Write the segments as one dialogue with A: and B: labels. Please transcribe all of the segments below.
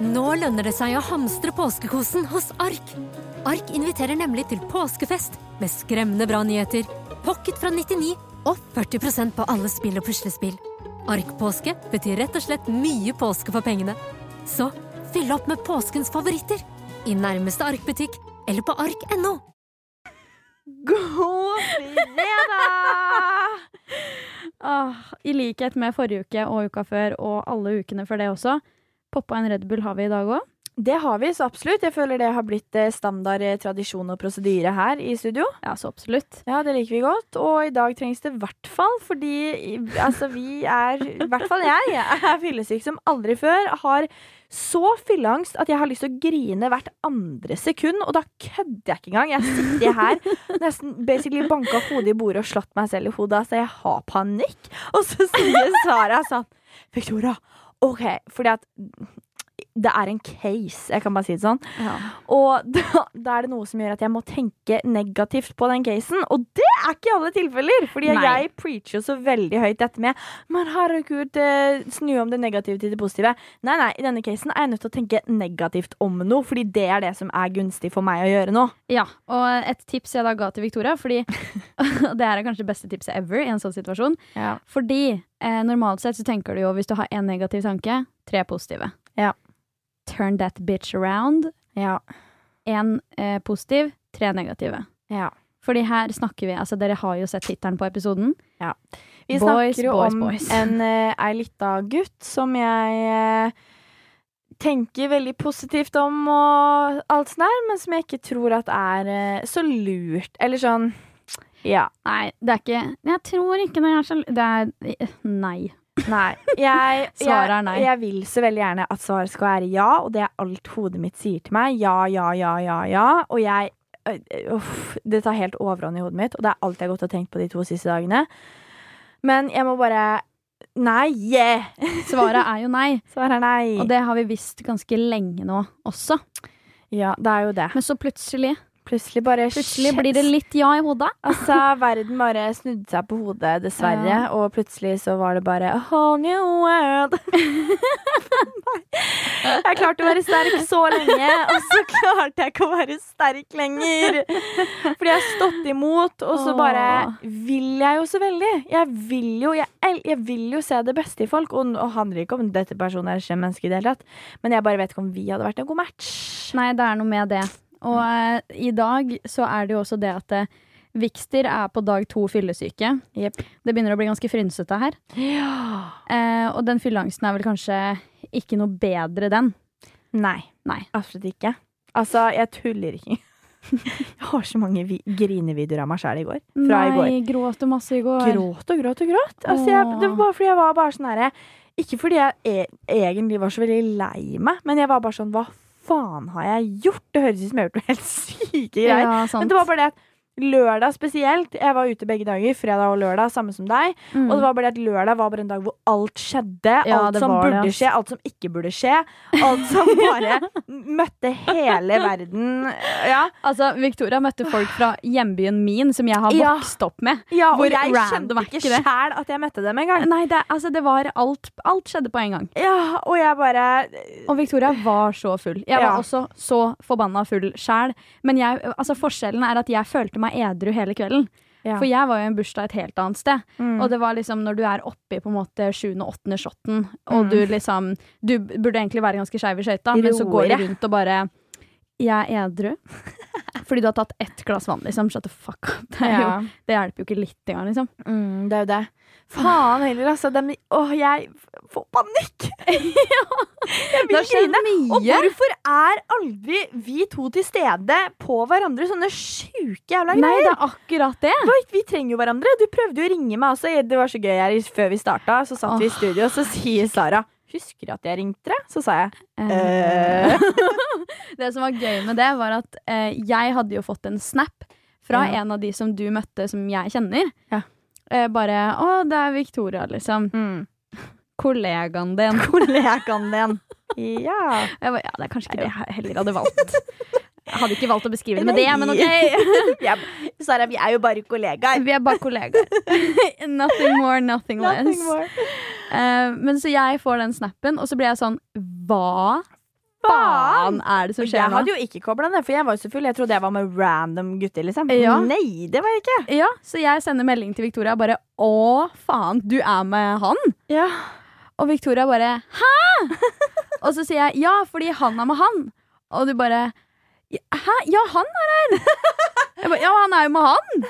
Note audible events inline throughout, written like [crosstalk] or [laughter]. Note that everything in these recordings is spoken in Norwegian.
A: Nå lønner det seg å hamstre påskekosen hos Ark. Ark inviterer nemlig til påskefest med skremmende bra nyheter, pocket fra 99 og 40% på alle spill og puslespill. Ark-påske betyr rett og slett mye påske for pengene. Så fyll opp med påskens favoritter i nærmeste Ark-butikk eller på ark.no.
B: God fredag! [laughs]
C: Ah, I likhet med forrige uke og uka før og alle ukene før det også, poppa en Red Bull har vi i dag òg.
B: Det har vi, så absolutt. Jeg føler det har blitt eh, standard eh, tradisjon og prosedyre her i studio.
C: Ja, så absolutt.
B: Ja, det liker vi godt. Og i dag trengs det i hvert fall, fordi altså, vi er I hvert fall jeg er fyllesyk som aldri før. Har så fylleangst at jeg har lyst til å grine hvert andre sekund, og da kødder jeg ikke engang. Jeg sitter her nesten basically banka hodet i bordet og slått meg selv i hodet, så jeg har panikk. Og så sier Sara sånn Victoria, OK, fordi at det er en case, jeg kan bare si det sånn.
C: Ja.
B: Og [laughs] da, da er det noe som gjør at jeg må tenke negativt på den casen. Og det er ikke i alle tilfeller! Fordi
C: Nei.
B: jeg preacher jo så veldig høyt dette med Men herregud, eh, snu om det negative til det positive. Nei, nei, i denne casen er jeg nødt til å tenke negativt om noe, fordi det er det som er gunstig for meg å gjøre nå.
C: ja. Og et tips jeg da ga til Victoria, fordi [laughs] det her er kanskje det beste tipset ever i en sånn situasjon.
B: Ja.
C: Fordi eh, normalt sett så tenker du jo hvis du har én negativ tanke, tre positive.
B: Ja.
C: Turn that bitch around.
B: Ja.
C: Én eh, positiv, tre negative.
B: ja.
C: Fordi her snakker vi Altså, dere har jo sett tittelen på episoden.
B: Vi
C: Boys,
B: snakker jo
C: boys,
B: om
C: boys. [laughs]
B: en uh, ei lita gutt som jeg eh, tenker veldig positivt om og alt sånt der, men som jeg ikke tror at er eh, så lurt. Eller sånn Ja.
C: Nei, det er ikke Jeg tror ikke det er så Det er Nei.
B: Nei. Jeg, [laughs]
C: Svaret er nei.
B: jeg vil så veldig gjerne at svaret skal være ja, og det er alt hodet mitt sier til meg. Ja, ja, ja, ja, ja. Og jeg uff, Det tar helt overhånd i hodet mitt, og det er alt jeg har gått og tenkt på de to siste dagene. Men jeg må bare Nei! [laughs]
C: Svaret er jo nei.
B: Svaret er nei.
C: Og det har vi visst ganske lenge nå også.
B: Ja, det er jo det.
C: Men så plutselig
B: Plutselig bare
C: Plutselig blir det litt ja i hodet. [laughs]
B: Altså, verden bare snudde seg på hodet, dessverre.
C: Ja.
B: Og plutselig så var det bare a whole new world. [laughs] jeg klarte å være sterk så lenge, og så [laughs] klarte jeg ikke å være sterk lenger. Fordi jeg har stått imot, og så bare vil jeg jo så veldig. Jeg vil jo, jeg, jeg vil jo se det beste i folk. Og det handler ikke om dette personen er et slemt menneske i det hele tatt, men jeg bare vet ikke om vi hadde vært en god match.
C: Nei, det er noe med det. Og eh, i dag så er det jo også det at eh, Vikster er på dag to fyllesyke.
B: Jepp.
C: Det begynner å bli ganske frynsete her.
B: Ja.
C: Eh, og den fylleangsten er vel kanskje ikke noe bedre, den.
B: Nei.
C: Nei.
B: Absolutt ikke. Altså, jeg tuller ikke. [laughs] Jeg har så mange vi grinevideoer av meg sjæl i går. Fra i går.
C: Nei, gråt du masse i går?
B: Gråt og gråt og gråt. Altså, jeg, det var bare fordi jeg var bare sånn herre Ikke fordi jeg e egentlig var så veldig lei meg, men jeg var bare sånn Hva faen har jeg gjort? Det høres ut som jeg har gjort noe helt syke greier.
C: Ja.
B: Men det var bare det at lørdag spesielt Jeg var ute begge dager, fredag og lørdag, samme som deg.
C: Mm.
B: Og det var bare at lørdag var bare en dag hvor alt skjedde.
C: Ja,
B: alt som burde
C: det,
B: skje, alt som ikke burde skje. Alt som [laughs] bare møtte hele verden. Ja,
C: Altså, Victoria møtte folk fra hjembyen min, som jeg har vokst opp med.
B: ja og jeg
C: kjente
B: ikke sjæl at jeg møtte dem engang.
C: Nei, det, altså, det var alt Alt skjedde på en gang.
B: Ja, og jeg bare
C: Og Victoria var så full. Jeg var også så forbanna full sjæl. Men jeg, altså, forskjellen er at jeg følte meg edru hele kvelden.
B: Ja.
C: For jeg var jo i en bursdag et helt annet sted.
B: Mm.
C: Og det var liksom når du er oppi på en måte sjuende åttende shotten, og
B: Mm.
C: du liksom Du burde egentlig være ganske skeiv i skøyta, men så går du rundt og bare Jeg er edru. [laughs] Fordi du har tatt ett glass vann, liksom. Shut the fuck up. Det, jo,
B: ja.
C: det hjelper jo ikke litt engang, liksom.
B: mm, det er jo det. Faen heller, altså. Dem, åh, jeg får panikk! [laughs] Jeg vil grine. Og hvorfor er aldri vi to til stede på hverandre? Sånne sjuke jævla greier.
C: Nei, det er akkurat det.
B: Oi, vi trenger jo hverandre. Du prøvde jo å ringe meg også. Det var så gøy her før vi starta. Så satt vi i studio, og så sier Sara Husker du at jeg ringte deg? Så sa jeg
C: Eh,
B: eh. [laughs]
C: Det som var gøy med det, var at eh, jeg hadde jo fått en snap fra
B: Ja.
C: en av de som du møtte, som jeg kjenner.
B: Ja.
C: Eh, bare 'Å, det er Victoria', liksom.
B: mm.
C: Kollegaen din.
B: Kollegaen din. [laughs] Ja.
C: Jeg bare, ja, det er kanskje ikke det jeg heller hadde valgt. [laughs] Jeg hadde ikke valgt å beskrive det med det, men OK.
B: Sara, vi er jo bare kollegaer.
C: Vi er bare kollegaer. [laughs] nothing more, nothing less.
B: Nothing more.
C: Uh, men så jeg får den snappen, og så blir jeg sånn Hva faen er det som skjer nå?
B: jeg hadde jo ikke kobla ned, for jeg var jo så full. Jeg trodde jeg var med random gutter, liksom.
C: Ja.
B: Nei, det var jeg ikke.
C: Ja, Så jeg sender melding til Victoria bare 'Å, faen, du er med han?'
B: Ja.
C: Og Victoria bare 'Hæ?' og så sier jeg 'Ja, fordi han er med han'. Og du bare 'Hæ? Ja, han er her'. Jeg ba, 'Ja, han er jo med han'.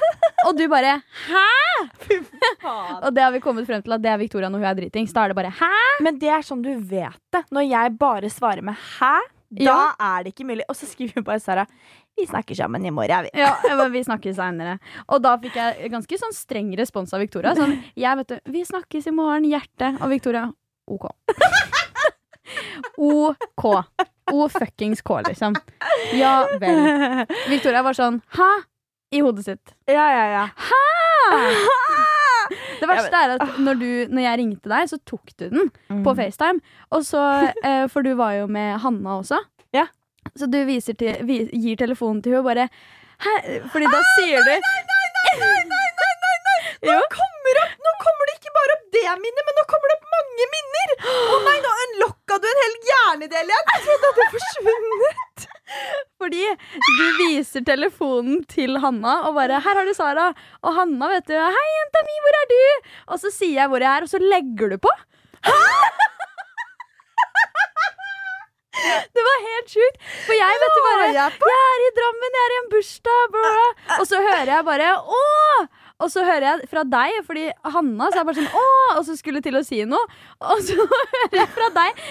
C: Og du bare 'Hæ?' Og det har vi kommet frem til at det er Victoria når hun er dritings. Da er det bare 'hæ'?
B: Men det er sånn du vet det. Når jeg bare svarer med 'hæ', da
C: Ja.
B: er det ikke mulig. Og så skriver hun bare Sara 'Vi snakker sammen i morgen', vi.
C: Ja, men vi snakkes seinere. Og da fikk jeg ganske sånn streng respons av Victoria. Sånn, jeg vet du, 'Vi snakkes i morgen, hjerte'. Og Victoria OK. [laughs] OK. O fuckings K, liksom. Ja vel. Victoria var sånn 'hæ?' i hodet sitt.
B: Ja, ja, ja.
C: Det verste er at når, du, når jeg ringte deg, så tok du den
B: Mm.
C: på FaceTime. Og så, eh, for du var jo med Hanna også.
B: Ja.
C: Så du til, gir telefonen til henne og bare Hæ? Fordi da sier du Nei, nei, nei, nei,
B: Nå kommer, opp, nå kommer ikke bare opp det minnet, men nå kommer det opp mange minner! Å nei, nå unlocka du en hel hjernedel igjen! Jeg trodde at det forsvunnet. [laughs]
C: Fordi du viser telefonen til Hanna og bare 'Her har du Sara'. Og Hanna, vet du 'Hei, jenta mi, hvor er du?' Og så sier jeg hvor jeg er, og så legger du på. [laughs] Det var helt sjukt. For jeg vet du bare
B: jeg
C: Jeg er i Drammen, jeg er i en bursdag, bla, bla. Og så hører jeg bare 'Å!' Og så hører jeg fra deg, fordi Hanna sa bare sånn 'Å!' Og så skulle til å si noe. Og så [laughs] hører jeg fra deg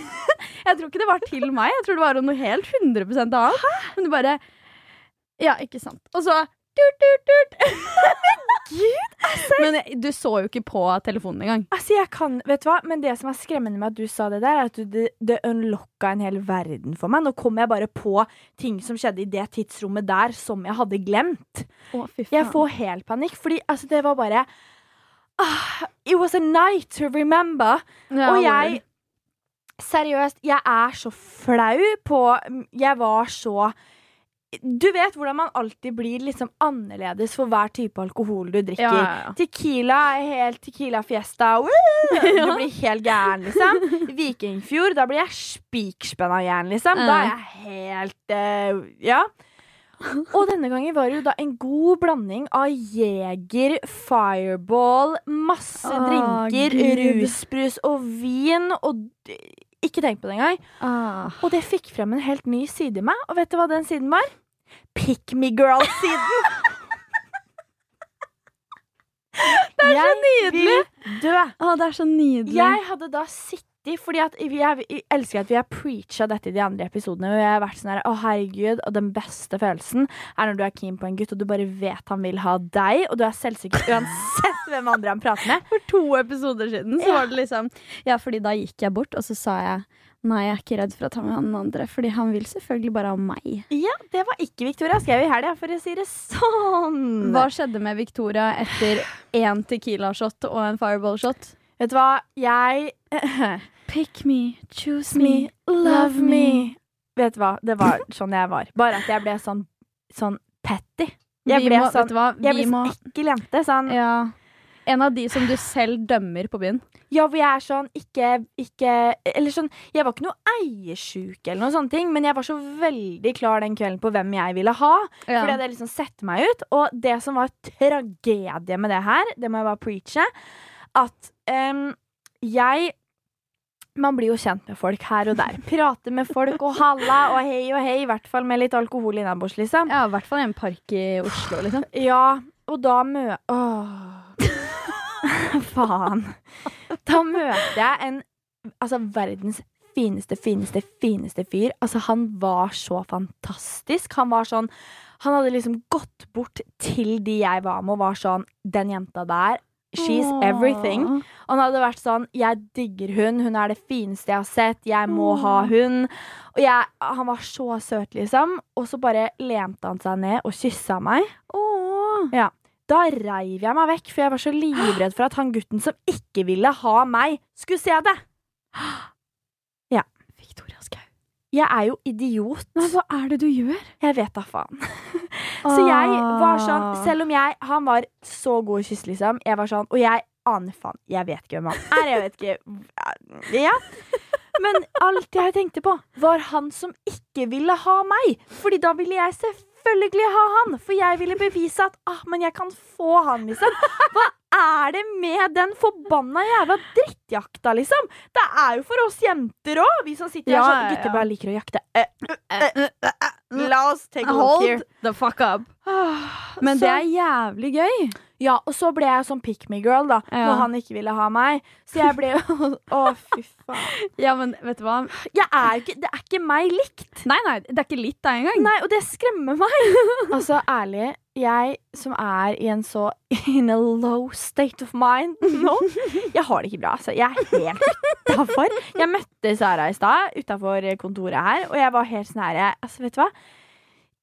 C: [laughs] Jeg tror ikke det var til meg, jeg tror det var noe helt 100% annet. Men du bare Ja, ikke sant. Og så tut, tut, tut. [laughs] Men du så jo ikke på telefonen engang.
B: Altså, jeg kan, vet du hva? Men det som er skremmende med at du sa det der, er at du, det, det unlocka en hel verden for meg. Nå kom jeg bare på ting som skjedde i det tidsrommet der som jeg hadde glemt.
C: Å,
B: Jeg får helt panikk, fordi altså, det var bare ah, It was a night to remember.
C: Ja,
B: og jeg Seriøst, jeg er så flau på Jeg var så Du vet hvordan man alltid blir liksom annerledes for hver type alkohol du drikker.
C: ja, ja.
B: Tequila er helt Tequila Fiesta. Woo! [laughs] Du blir helt gæren, liksom. Vikingfjord, da blir jeg spikspenna gæren, liksom. Da er jeg helt uh, Ja. Og denne gangen var det jo da en god blanding av Jeger, Fireball, masse
C: Åh,
B: drinker,
C: Gud.
B: rusbrus og vin. Og ikke tenk på det engang.
C: Ah.
B: Og det fikk frem en helt ny side i meg. Og vet du hva den siden var? Pick me girl-siden. det er så nydelig! Dø.
C: Å, det er så nydelig.
B: Jeg hadde da sittet fordi at jeg, jeg elsker at vi har preacha dette i de andre episodene. Og jeg har vært sånn her, å herregud Og den beste følelsen er når du er keen på en gutt, og du bare vet han vil ha deg, og du er selvsikker uansett hvem andre han prater med.
C: For to episoder siden så var det liksom Ja, fordi da gikk jeg bort, og så sa jeg Nei, jeg er ikke redd for å ta med han andre, fordi han vil selvfølgelig bare ha meg.
B: Ja, det var ikke Victoria skrev i helga, for å si det sånn.
C: Hva skjedde med Victoria etter én Tequila-shot og en Fireball-shot?
B: Vet du hva, jeg [laughs]
C: Pick me, choose
B: me, love me. Vet du hva, det var sånn jeg var. Bare at jeg ble sånn, sånn petty. Jeg ble
C: må,
B: sånn,
C: du hva?
B: jeg ble sånn ekkel jente. Sånn.
C: Ja. En av de som du selv dømmer på byen.
B: Ja, hvor jeg er sånn ikke, ikke Eller sånn Jeg var ikke noe eiersjuk eller noen sånne ting, men jeg var så veldig klar den kvelden på hvem jeg ville ha. Fordi det liksom sett meg ut. Og det som var tragedie med det her, det må jeg bare preache, at um, jeg man blir jo kjent med folk her og der. Prater med folk og halla og hei og hei, i hvert fall med litt alkohol innabords, liksom.
C: Ja, i hvert fall i en park i Oslo, liksom.
B: Ja, og da mø... Åh. [laughs] Faen. Da møter jeg en Altså verdens fineste, fineste, fineste fyr. Altså, han var så fantastisk. Han var sånn Han hadde liksom gått bort til de jeg var med, og var sånn Den jenta der. She's everything. Og han hadde vært sånn Jeg digger hun. Hun er det fineste jeg har sett. Jeg må ha hun. Og jeg, han var så søt, liksom. Og så bare lente han seg ned og kyssa meg.
C: Åh.
B: Ja. Da reiv jeg meg vekk, for jeg var så livredd for at han gutten som ikke ville ha meg, skulle se det. [gasps]
C: Victoria Skau.
B: Jeg er jo idiot.
C: Nei, hva er det du gjør?
B: Jeg vet da faen. [laughs] Så jeg var sånn, selv om jeg Han var så god i kyss, liksom. Jeg var sånn, Og jeg aner faen. Jeg vet ikke hvem han er. Jeg vet ikke [laughs] Ja. Men alt jeg tenkte på, var han som ikke ville ha meg. Fordi da ville jeg selvfølgelig ha han. For jeg ville bevise at ah, men jeg kan få han, liksom. [laughs] Hva er det med den forbanna jævla drittjakta, liksom? Det er jo for oss jenter òg, vi som sitter
C: Ja,
B: her sånn. Gutter bare liker å jakte. Eh, eh, eh. La oss take a look here.
C: Hold the fuck up. Men
B: Så-
C: det er jævlig gøy.
B: Ja, og så ble jeg sånn pick me girl, da.
C: Ja.
B: Når han ikke ville ha meg. Så jeg ble jo [laughs] Å, fy faen.
C: Ja, men vet du hva?
B: Jeg er ikke, det er ikke meg likt.
C: Nei, nei, det er ikke litt da engang.
B: Nei, og det skremmer meg. [laughs] altså, ærlig, jeg som er i en så in a low state of mind nå [laughs] Jeg har det ikke bra. Altså. Jeg er helt utafor. Jeg møtte Sara i stad utafor kontoret her, og jeg var helt sånn her Altså, vet du hva?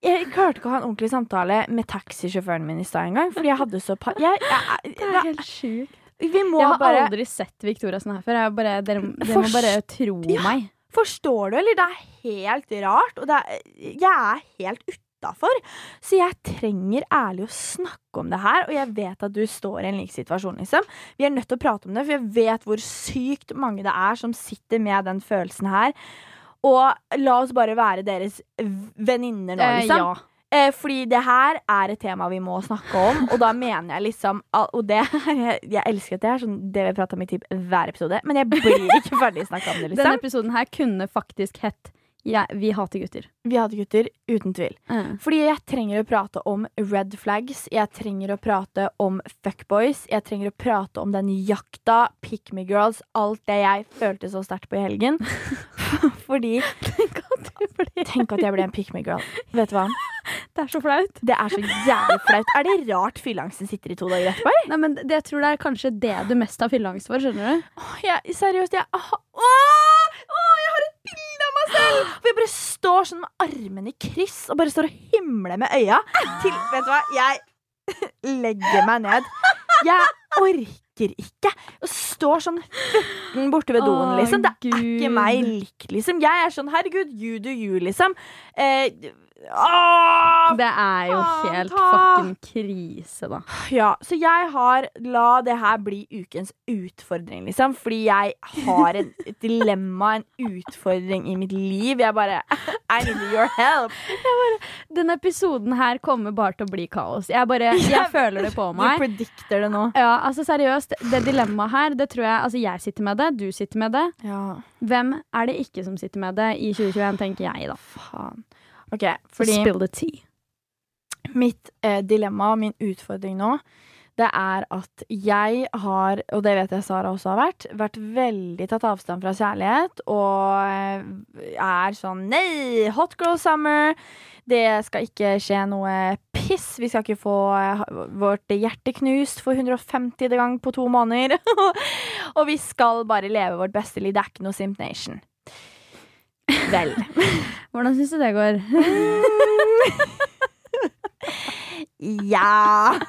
B: Jeg klarte ikke å ha en ordentlig samtale med taxisjåføren min i stad engang. Fordi jeg hadde så pa jeg, jeg, [laughs]
C: Det er helt sjukt.
B: Vi må
C: Jeg har
B: bare
C: aldri sett Victoria sånn her før. Bare, dere dere må bare tro
B: Ja.
C: meg.
B: Forstår du, eller? Det er helt rart. Og det er, jeg er helt utafor. Så jeg trenger ærlig å snakke om det her, og jeg vet at du står i en lik situasjon, liksom. Vi er nødt til å prate om det, for jeg vet hvor sykt mange det er som sitter med den følelsen her. Og la oss bare være deres venninner nå,
C: Eh,
B: liksom.
C: ja.
B: Eh, fordi det her er et tema vi må snakke om, og da mener jeg liksom Og det jeg, jeg elsker at det er sånn det vi prater om i typ hver episode, men jeg blir ikke ferdig snakka om det, liksom.
C: Denne episoden her kunne faktisk hett jeg, Vi hater gutter.
B: Vi hater gutter, uten tvil. Fordi jeg trenger å prate om red flags, jeg trenger å prate om fuckboys, jeg trenger å prate om den jakta, pick me girls, alt det jeg følte så sterkt på i helgen. [laughs] Fordi Tenk at jeg ble en pick me girl. Vet du hva?
C: Det er så flaut.
B: Det er så jævlig flaut. Er det rart fylleangsten sitter i to dager etterpå?
C: Nei, men det, jeg tror det er kanskje det du mest har fylleangst for. skjønner du?
B: Åh, jeg, seriøst, jeg Åh, selv! For jeg bare står sånn med armene i kryss og bare står og himler med øya. Til, vet du hva? Jeg [laughs] legger meg ned. Jeg orker ikke å stå sånn futten borte ved doen, liksom. Det er ikke meg lik, liksom. Jeg er sånn herregud, you do you, liksom. Eh, åh,
C: Det er jo helt
B: ta.
C: fucking krise, da.
B: Ja, så jeg har La det her bli ukens utfordring, liksom. Fordi jeg har et [laughs] dilemma, en utfordring i mitt liv. Jeg bare I need your help.
C: Denne episoden her kommer bare til å bli kaos. Jeg bare, jeg [laughs] føler det på meg.
B: Du predikter det nå.
C: Ja, altså seriøst, Det dilemmaet her, det tror jeg Altså, jeg sitter med det, du sitter med det.
B: Ja,
C: Hvem er det ikke som sitter med det i 2021, tenker jeg, da.
B: faen. OK, fordi
C: Spill the tea.
B: mitt eh, dilemma, min utfordring nå, det er at jeg har, og det vet jeg Sara også har vært, vært veldig tatt avstand fra kjærlighet og eh, er sånn Nei, hot girl summer! Det skal ikke skje noe piss. Vi skal ikke få eh, vårt hjerte knust for 150. gang på to måneder. [laughs] og vi skal bare leve vårt beste liv. Det er ikke noe Simp Nation. Vel. [laughs]
C: Hvordan syns du det går? [laughs]
B: ja!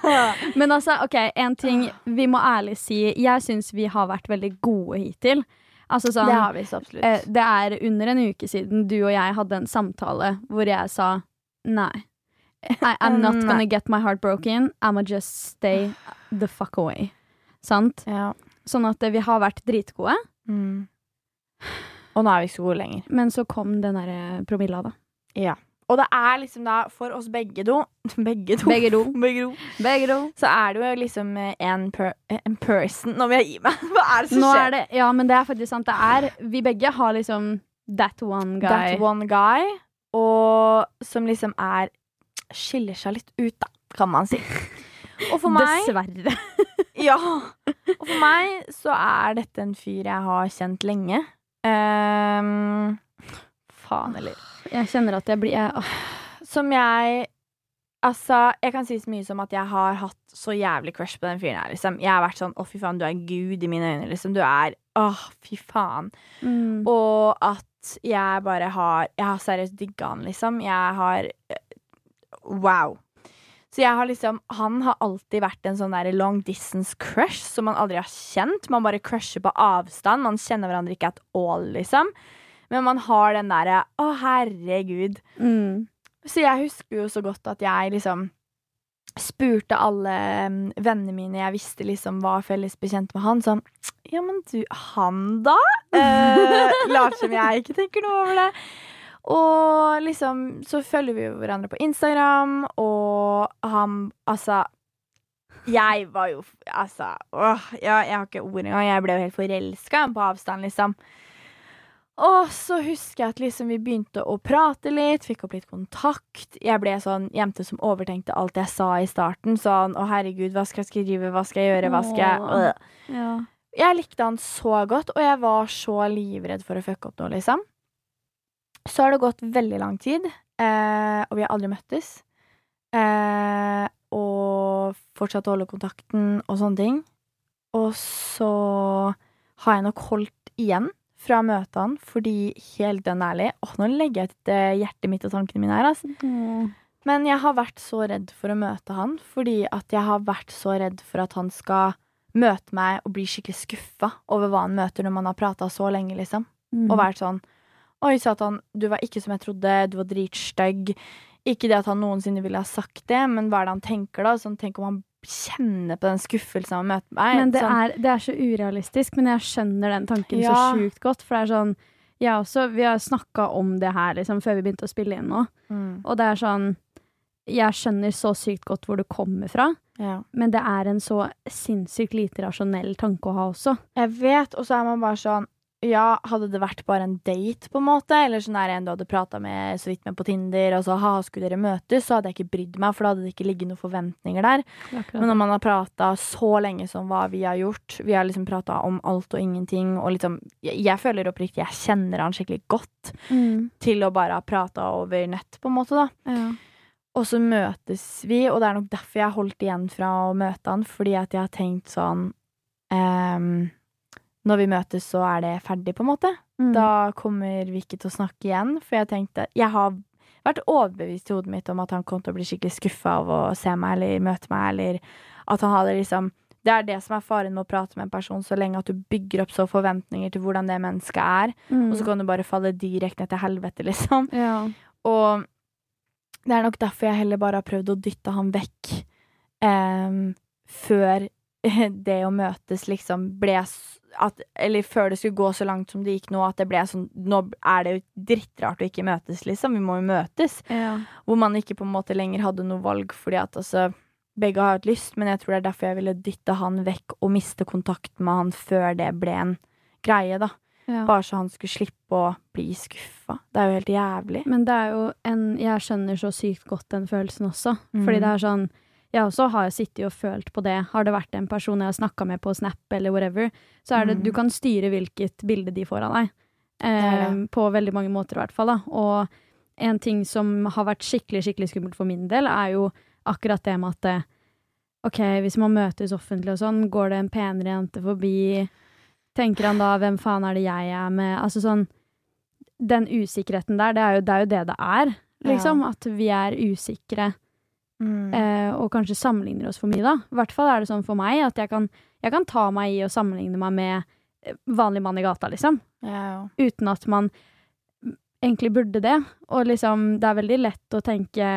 C: Men altså, ok, en ting vi må ærlig si. Jeg syns vi har vært veldig gode hittil. Altså sånn
B: Det har vi så absolutt.
C: eh, Det er under en uke siden du og jeg hadde en samtale hvor jeg sa nei. I, I'm [laughs] not gonna get my heart broken. I'ma just stay the fuck away. Sant?
B: ja.
C: Sånn at eh, vi har vært dritgode,
B: Mm. Og nå er vi ikke så gode lenger.
C: men så kom den derre promilla, da.
B: Ja. Og det er liksom da, for oss begge do [laughs] Begge do.
C: Begge do. [laughs]
B: Begge do.
C: Begge do.
B: Så er det jo liksom eh, en, per, en person Nå må jeg gi meg. [laughs] Hva er det som
C: Nå
B: skjer?
C: er det, ja, men det er faktisk sant. Det er Vi begge har liksom that one guy.
B: That one guy. Og som liksom er Skiller seg litt ut, da, kan man si. Og for meg
C: Dessverre.
B: Ja. Og for meg så er dette en fyr jeg har kjent lenge. Ehm, faen, eller
C: Jeg kjenner at jeg blir jeg, oh.
B: Som jeg Altså, jeg kan si så mye som at jeg har hatt så jævlig crush på den fyren her, liksom. Jeg har vært sånn 'Å, fy faen, du er Gud i mine øyne', liksom. Du er Åh, fy faen.
C: Mm.
B: Og at jeg bare har Jeg har seriøst digga han, liksom. Jeg har eh, Wow. Så jeg har liksom Han har alltid vært en sånn der long distance crush som man aldri har kjent. Man bare crusher på avstand. Man kjenner hverandre ikke at all, liksom. Men man har den derre Å, herregud.
C: Mm.
B: Så jeg husker jo så godt at jeg liksom spurte alle mm, vennene mine jeg visste liksom var felles bekjent med han, sånn Ja, men du, han da? Eh, [laughs] Later som jeg ikke tenker noe over det. Og liksom så følger vi jo hverandre på Instagram, og han Altså Jeg var jo Altså åh, ja, Jeg har ikke ord engang. Jeg ble jo helt forelska på avstand, liksom. Og så husker jeg at liksom vi begynte å prate litt, fikk opp litt kontakt. Jeg ble sånn jente som overtenkte alt jeg sa i starten. Sånn 'Å, herregud, hva skal jeg skrive? Hva skal jeg gjøre? Hva skal jeg.
C: Ja.
B: Jeg likte han så godt, og jeg var så livredd for å fucke opp noe, liksom. Så har det gått veldig lang tid, eh, og vi har aldri møttes. Eh, og fortsatt holde kontakten og sånne ting. Og så har jeg nok holdt igjen fra møtene, fordi helt dønn ærlig Åh, nå legger jeg ut hjerte hjertet mitt og tankene mine her, altså.
C: Mm.
B: Men jeg har vært så redd for å møte han, fordi at jeg har vært så redd for at han skal møte meg og bli skikkelig skuffa over hva han møter når man har prata så lenge, liksom.
C: Mm.
B: Og vært sånn Oi, Satan, du var ikke som jeg trodde, du var dritstygg. Ikke det at han noensinne ville ha sagt det, men hva er det han tenker da? Sånn, tenk om han kjenner på den skuffelsen av å møte meg.
C: Men det
B: sånn,
C: er, det er så urealistisk, men jeg skjønner den tanken
B: Ja.
C: så sjukt godt. For det er sånn Jeg også, vi har snakka om det her liksom, før vi begynte å spille inn nå.
B: mm,
C: Og det er sånn Jeg skjønner så sykt godt hvor du kommer fra,
B: ja.
C: men det er en så sinnssykt lite rasjonell tanke å ha også.
B: Jeg vet, og så er man bare sånn Ja, hadde det vært bare en date, på en måte, eller sånn der en du hadde prata med så vidt med på Tinder, og så ha, skulle dere møtes, så hadde jeg ikke brydd meg, for da hadde det ikke ligget noen forventninger der. Men når man har prata så lenge som hva vi har gjort, vi har liksom prata om alt og ingenting, og liksom Jeg, jeg føler oppriktig jeg kjenner han skikkelig godt
C: mm.
B: til å bare ha prata over nett, på en måte, da.
C: ja.
B: Og så møtes vi, og det er nok derfor jeg har holdt igjen fra å møte han, fordi at jeg har tenkt sånn ehm, Når vi møtes, så er det ferdig, på en måte.
C: Mm.
B: Da kommer vi ikke til å snakke igjen, for jeg tenkte Jeg har vært overbevist i hodet mitt om at han kom til å bli skikkelig skuffa av å se meg eller møte meg, eller at han hadde liksom Det er det som er faren med å prate med en person, så lenge at du bygger opp så forventninger til hvordan det mennesket er,
C: mm.
B: og så kan du bare falle direkte ned til helvete, [laughs] liksom.
C: ja.
B: Og det er nok derfor jeg heller bare har prøvd å dytte han vekk um, før [laughs] det å møtes liksom ble at, Eller før det skulle gå så langt som det gikk nå, at det ble sånn Nå er det jo drittrart å ikke møtes, liksom. Vi må jo møtes.
C: ja.
B: Hvor man ikke på en måte lenger hadde noe valg, fordi at altså Begge har hatt lyst, men jeg tror det er derfor jeg ville dytte han vekk og miste kontakt med han før det ble en greie, da.
C: ja.
B: Bare så han skulle slippe å bli skuffa. Det er jo helt jævlig.
C: Men det er jo en Jeg skjønner så sykt godt den følelsen også. Fordi
B: Mm.
C: det er sånn Jeg også har sittet og følt på det. Har det vært en person jeg har snakka med på Snap eller whatever, så er det
B: Mm.
C: Du kan styre hvilket bilde de får av deg. Eh, ja, ja. på veldig mange måter, i hvert fall. Da. Og en ting som har vært skikkelig skikkelig skummelt for min del, er jo akkurat det med at eh, OK, hvis man møtes offentlig og sånn, går det en penere jente forbi? Tenker han da 'hvem faen er det jeg er med'? Altså sånn Den usikkerheten der, det er jo det er jo det, det er. Liksom. At vi er usikre
B: Mm.
C: eh, og kanskje sammenligner oss for mye, da. I hvert fall er det sånn for meg at jeg kan, jeg kan ta meg i å sammenligne meg med eh, vanlig mann i gata, liksom.
B: Ja, ja.
C: Uten at man egentlig burde det. Og liksom, det er veldig lett å tenke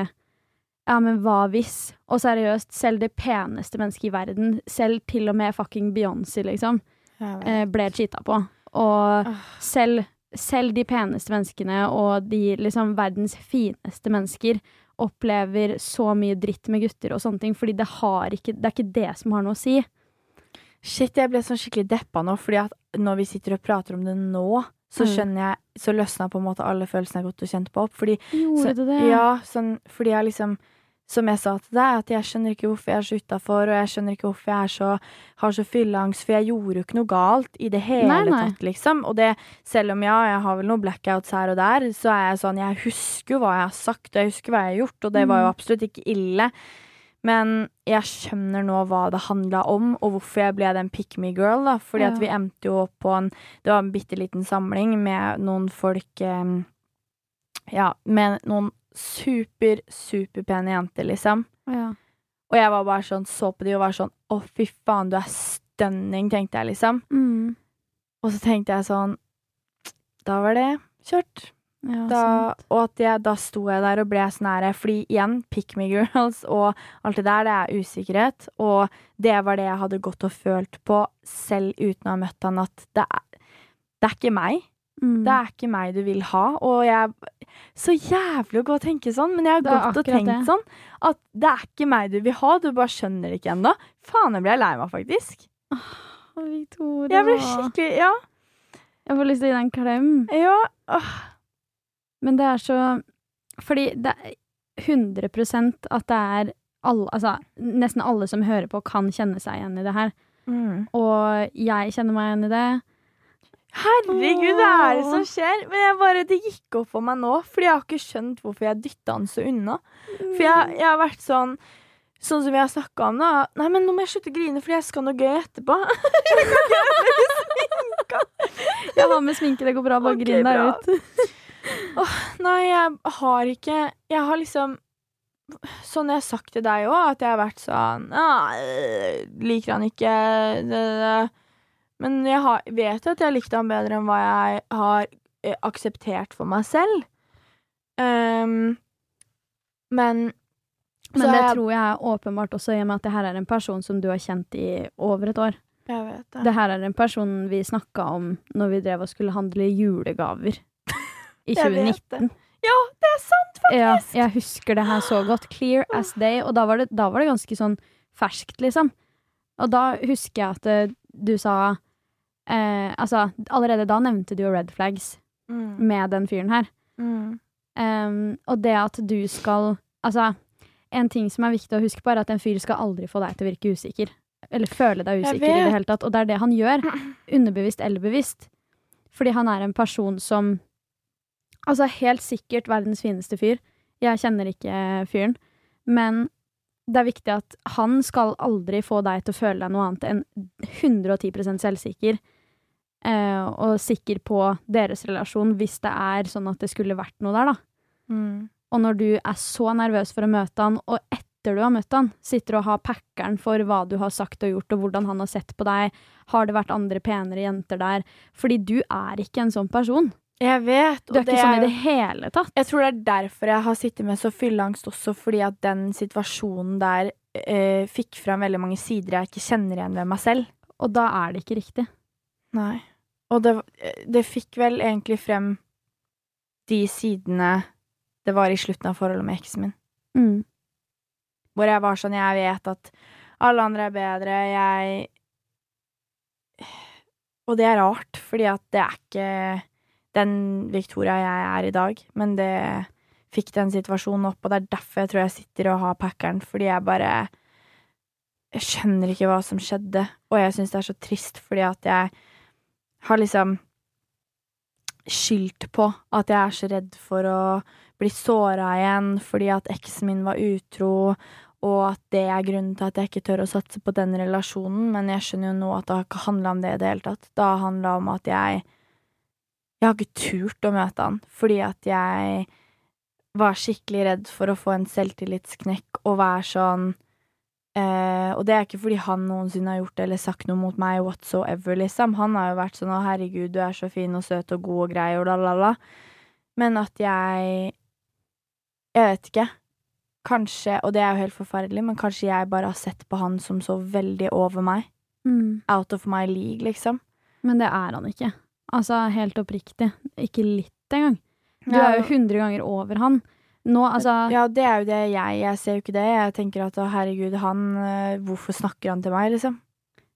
C: ja, men hva hvis? Og seriøst, selv det peneste mennesket i verden, selv til og med fucking Beyoncé, liksom, eh, ble cheata på. Og
B: Ah.
C: selv, selv de peneste menneskene og de liksom verdens fineste mennesker opplever så mye dritt med gutter og sånne ting, fordi det har ikke Det er ikke det som har noe å si.
B: Shit, jeg ble sånn skikkelig deppa nå, fordi at når vi sitter og prater om det nå, så
C: Mm.
B: skjønner jeg Så løsna på en måte alle følelsene jeg har gått og kjent på opp. Fordi
C: Gjorde
B: så,
C: du det?
B: Ja, sånn, fordi jeg liksom Som jeg sa til deg, at jeg skjønner ikke hvorfor jeg er så utafor, og jeg skjønner ikke hvorfor jeg så, har så fylleangst, for jeg gjorde jo ikke noe galt i det hele
C: Nei, nei.
B: tatt, liksom. Og det, selv om ja, jeg har vel noen blackouts her og der, så er jeg sånn Jeg husker jo hva jeg har sagt, og jeg husker hva jeg har gjort, og det var jo
C: Mm.
B: absolutt ikke ille. Men jeg skjønner nå hva det handla om, og hvorfor jeg ble den pick me girl. da Fordi at vi endte jo opp på en Det var en bitte liten samling med noen folk eh, Ja, med noen super, superpene jenter, liksom.
C: Ja.
B: Og jeg var bare sånn, så på de og var sånn Å, fy faen, du er stunning, tenkte jeg, liksom.
C: Mm.
B: Og så tenkte jeg sånn Da var det kjørt.
C: Ja,
B: Da, og at jeg, da sto jeg der og ble sånn her Fordi igjen, pick me girls og alt det der, det er usikkerhet. Og det var det jeg hadde gått og følt på selv uten å ha møtt han, at det er, det er ikke meg.
C: Mm.
B: Det er ikke meg du vil ha. Og jeg Så jævlig å gå og tenke sånn, men jeg har gått og tenkt
C: det.
B: sånn at det er ikke meg du vil ha, du bare skjønner det ikke ennå. Faen, jeg ble lei meg, faktisk.
C: Åh, Victoria.
B: Jeg ble skikkelig Ja.
C: Jeg får lyst til å gi deg en klem.
B: Ja. Åh.
C: Men det er så Fordi det er 100% at det er alle, altså, nesten alle som hører på, kan kjenne seg igjen i det her.
B: Mm.
C: Og jeg kjenner meg igjen i det.
B: Herregud, hva er det som skjer? Men jeg bare, det gikk opp for meg nå, fordi jeg har ikke skjønt hvorfor jeg dytta han så unna. For jeg, jeg har vært sånn Sånn som vi har snakka om, da. Nei, men nå må jeg slutte å grine, fordi jeg skal noe gøy etterpå. [laughs]
C: Jeg har med sminke, det går bra. Bare
B: okay,
C: grin deg
B: ut. [laughs]
C: ut.
B: Nei, jeg har ikke Jeg har liksom Sånn jeg har sagt til deg òg, at jeg har vært sånn ah, Liker han ikke det, det, det. Men jeg har, vet at jeg likte han bedre enn hva jeg har eh, akseptert for meg selv. Um, men
C: Men det
B: jeg,
C: tror jeg er åpenbart også i og med at det her er en person som du har kjent i over et år.
B: Jeg vet det.
C: Det her er en person vi snakka om når vi drev og skulle handle julegaver [laughs] i 2019.
B: Ja, det er sant,
C: Ja,
B: faktisk!
C: jeg husker det her så godt. Clear as day. Og da var det, da var det ganske sånn ferskt, liksom. Og da husker jeg at eh, du sa eh, Altså, allerede da nevnte du jo red flags
B: Mm,
C: med den fyren her.
B: mm,
C: Um, og det at du skal Altså, en ting som er viktig å huske på, er at en fyr skal aldri få deg til å virke usikker. Eller føle deg usikker i det hele tatt. Og det er det han gjør. [clears throat] Underbevisst eller bevisst. Fordi han er en person som Altså, helt sikkert verdens fineste fyr. Jeg kjenner ikke fyren. Men det er viktig at han skal aldri få deg til å føle deg noe annet enn 110 selvsikker. eh, og sikker på deres relasjon hvis det er sånn at det skulle vært noe der, da.
B: mm.
C: Og når du er så nervøs for å møte han, og etter du har møtt han, sitter og har packeren for hva du har sagt og gjort, og hvordan han har sett på deg, har det vært andre penere jenter der? Fordi du er ikke en sånn person.
B: Jeg vet.
C: Du er ikke sånn i det hele tatt.
B: Jeg tror det er derfor jeg har sittet med så fylleangst også, fordi at den situasjonen der eh, fikk fram veldig mange sider jeg ikke kjenner igjen ved meg selv.
C: Og da er det ikke riktig.
B: Nei. Og det, det fikk vel egentlig frem de sidene det var i slutten av forholdet med eksen min.
C: Mm.
B: Hvor jeg var sånn, jeg vet at alle andre er bedre, jeg Og det er rart, fordi at det er ikke den Victoria jeg er i dag, men det fikk den situasjonen opp, og det er derfor jeg tror jeg sitter og har packeren, fordi jeg bare Jeg skjønner ikke hva som skjedde, og jeg syns det er så trist, fordi at jeg har liksom skyldt på at jeg er så redd for å bli såra igjen fordi at eksen min var utro, og at det er grunnen til at jeg ikke tør å satse på den relasjonen, men jeg skjønner jo nå at det har ikke handla om det i det hele tatt. Det har handla om at jeg Jeg har ikke turt å møte han, fordi at jeg var skikkelig redd for å få en selvtillitsknekk og være sånn eh, Og det er ikke fordi han noensinne har gjort det eller sagt noe mot meg whatsoever, liksom. Han har jo vært sånn 'Å, herregud, du er så fin og søt og god og grei', og la, la, la. Men at jeg Jeg vet ikke. Kanskje, og det er jo helt forferdelig, men kanskje jeg bare har sett på han som så veldig over meg.
C: Mm.
B: Out of my league, liksom.
C: Men det er han ikke. Altså, helt oppriktig. Ikke litt engang. Du er jo 100 ganger over han. Nå, altså
B: Ja, det er jo det jeg Jeg ser jo ikke det. Jeg tenker at å, herregud, han øh, Hvorfor snakker han til meg, liksom?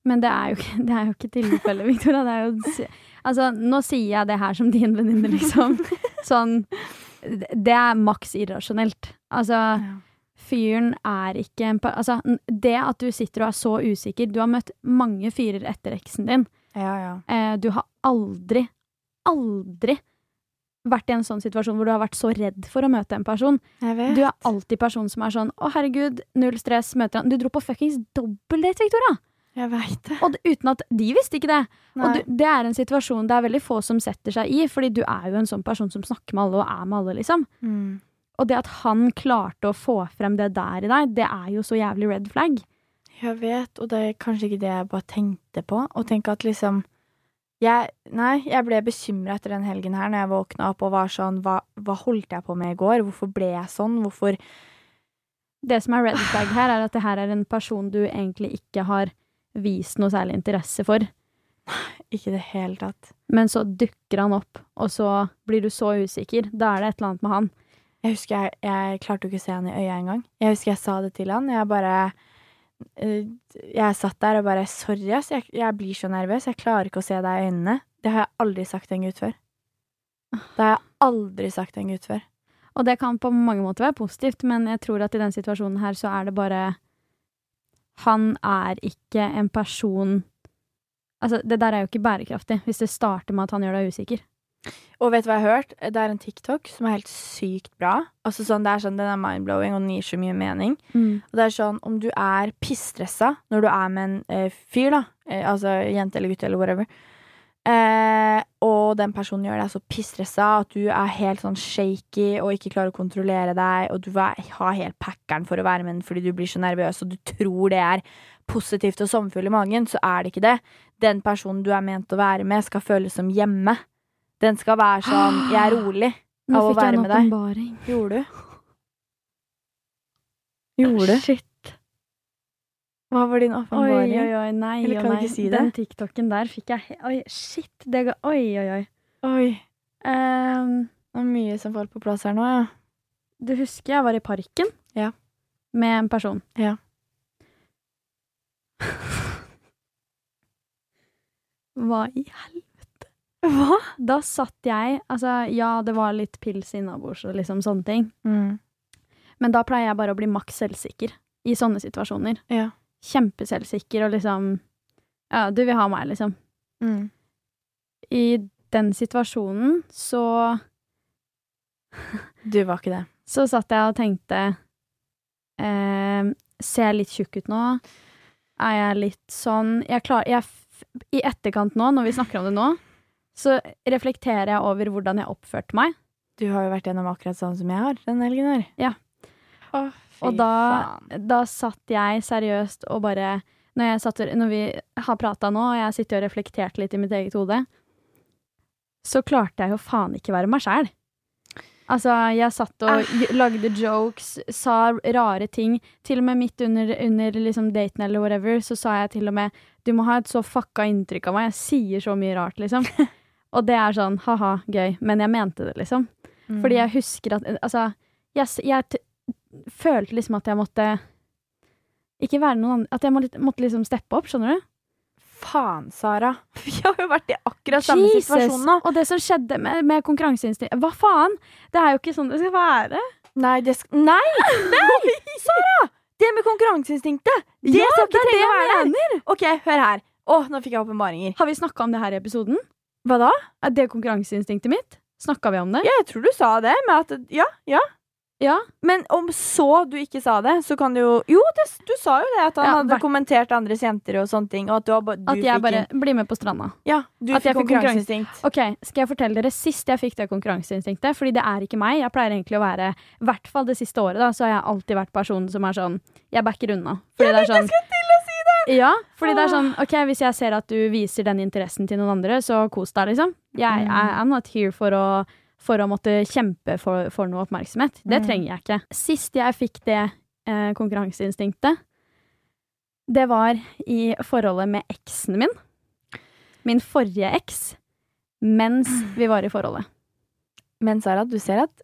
C: Men det er jo ikke, det er jo ikke tilfellet, Victoria. Det er jo Altså, nå sier jeg det her som din venninne, liksom. [laughs] Sånn Det er maks irrasjonelt. Altså, fyren er ikke en par... Altså, det at du sitter og er så usikker Du har møtt mange fyrer etter eksen din.
B: Ja, ja.
C: Eh, du har aldri, aldri vært i en sånn situasjon hvor du har vært så redd for å møte en person. Du er alltid person som er sånn 'Å, herregud, null stress, møter han'. Du dro på fuckings dobbeldate, Victoria!
B: Jeg vet det.
C: Og uten at de visste ikke det. Og du, det er en situasjon det er veldig få som setter seg i, fordi du er jo en sånn person som snakker med alle og er med alle, liksom.
B: Mm.
C: Og det at han klarte å få frem det der i deg, det er jo så jævlig red flag.
B: Jeg vet, og det er kanskje ikke det jeg bare tenkte på. Og tenke at liksom Jeg, nei, jeg ble bekymra etter den helgen her når jeg våkna opp og var sånn hva, hva holdt jeg på med i går? Hvorfor ble jeg sånn? Hvorfor
C: Det som er red flag her, er at det her er en person du egentlig ikke har vist noe særlig interesse for.
B: Ikke i det hele tatt.
C: Men så dukker han opp, og så blir du så usikker. Da er det et eller annet med han.
B: Jeg husker jeg, jeg klarte jo ikke å se han i øya engang. Jeg husker jeg sa det til han. Jeg bare Jeg satt der og bare Sorry, ass. Jeg, jeg blir så nervøs. Jeg klarer ikke å se deg i øynene. Det har jeg aldri sagt til en gutt før. Det har jeg aldri sagt til en gutt før.
C: Og det kan på mange måter være positivt, men jeg tror at i den situasjonen her så er det bare Han er ikke en person Altså, det der er jo ikke bærekraftig hvis det starter med at han gjør deg usikker.
B: Og vet du hva jeg har hørt? Det er en TikTok som er helt sykt bra. Altså sånn, det er sånn, Den er mind-blowing, og den gir så mye mening. Og det er sånn, om du er pissstressa når du er med en eh, fyr, da, eh, altså jente eller gutt eller whatever, eh, og den personen gjør deg så pissstressa at du er helt sånn shaky og ikke klarer å kontrollere deg, og du har helt packeren for å være med den fordi du blir så nervøs, og du tror det er positivt og sommerfugl i magen, så er det ikke det. Den personen du er ment å være med, skal føles som hjemme. Den skal være sånn [gasps] 'jeg er rolig' av å være med deg.
C: Nå fikk jeg en åpenbaring.
B: Gjorde du? Gjorde du?
C: Shit.
B: Hva var din
C: Oi,
B: åpenbaring?
C: oi, oi, nei
B: Eller
C: og
B: kan du ikke si det?
C: Den TikToken der fikk jeg Oi, shit. Det ga Oi, oi, oi.
B: Oi,
C: Um,
B: det var mye som falt på plass her nå, ja.
C: du husker jeg var i parken
B: Ja.
C: med en person.
B: Ja.
C: Hva i helvete?
B: Hva?
C: Da satt jeg Altså, ja, det var litt pils innabords og liksom sånne ting.
B: Mm.
C: Men da pleier jeg bare å bli maks selvsikker i sånne situasjoner.
B: Ja.
C: Kjempeselvsikker og liksom Ja, du vil ha meg, liksom.
B: Mm.
C: I den situasjonen så [laughs]
B: Du var ikke det.
C: Så satt jeg og tenkte eh, Ser jeg litt tjukk ut nå? Er jeg litt sånn jeg klar, jeg, I etterkant nå, når vi snakker om det nå, så reflekterer jeg over hvordan jeg oppførte meg.
B: Du har jo vært gjennom akkurat sånn som jeg har den helgen her.
C: Ja.
B: Å,
C: Og da, da satt jeg seriøst og bare Når, satt, når vi har prata nå, og jeg sitter og reflektert litt i mitt eget hode, så klarte jeg jo faen ikke være meg sjæl. Altså, jeg satt og j- lagde jokes, sa rare ting. Til og med midt under, under liksom daten eller whatever, så sa jeg til og med Du må ha et så fucka inntrykk av meg. Jeg sier så mye rart, liksom. [laughs] og det er sånn ha-ha, gøy. Men jeg mente det, liksom.
B: Mm.
C: Fordi jeg husker at Altså, jeg, jeg følte liksom at jeg måtte Ikke være noen andre At jeg måtte, måtte liksom steppe opp, skjønner du?
B: Faen, Sara. [laughs] Vi har jo vært i akkurat samme situasjon nå.
C: Og det som skjedde med, med konkurranseinstinkt Hva faen? Det er jo ikke sånn det skal være.
B: Nei, det sk Nei! [laughs] Nei! Sara! Det med konkurranseinstinktet! Det
C: Ja,
B: skal ikke
C: det
B: trenge å være der. OK, hør her. Å, nå fikk jeg åpenbaringer.
C: Har vi snakka om det her i episoden?
B: Hva da?
C: Er det konkurranseinstinktet mitt? Snakka vi om det?
B: Ja, jeg tror du sa det. Med at, ja, ja.
C: Ja.
B: Men om så du ikke sa det, så kan du jo Jo, det, du sa jo det, at han
C: Ja,
B: hadde kommentert andres jenter og sånne ting. Og at du, du
C: At jeg bare
B: en-
C: blir med på stranda.
B: Ja, du
C: at
B: fikk konkurranseinstinkt.
C: Ok, Skal jeg fortelle dere sist jeg fikk det konkurranseinstinktet? Fordi det er ikke meg. Jeg pleier egentlig å være I hvert fall det siste året da Så har jeg alltid vært personen som er sånn Jeg backer unna. Fordi det er sånn,
B: til å si det!
C: Ja, fordi det er sånn Ok, hvis jeg ser at du viser den interessen til noen andre, så kos deg, liksom. Jeg,
B: er
C: I, I'm not here for å, for å måtte kjempe for, for noe oppmerksomhet. Det
B: Mm.
C: trenger jeg ikke. Sist jeg fikk det eh, konkurranseinstinktet, det var i forholdet med eksen min. Min forrige eks. Mens vi var i forholdet.
B: Men Sara, du ser at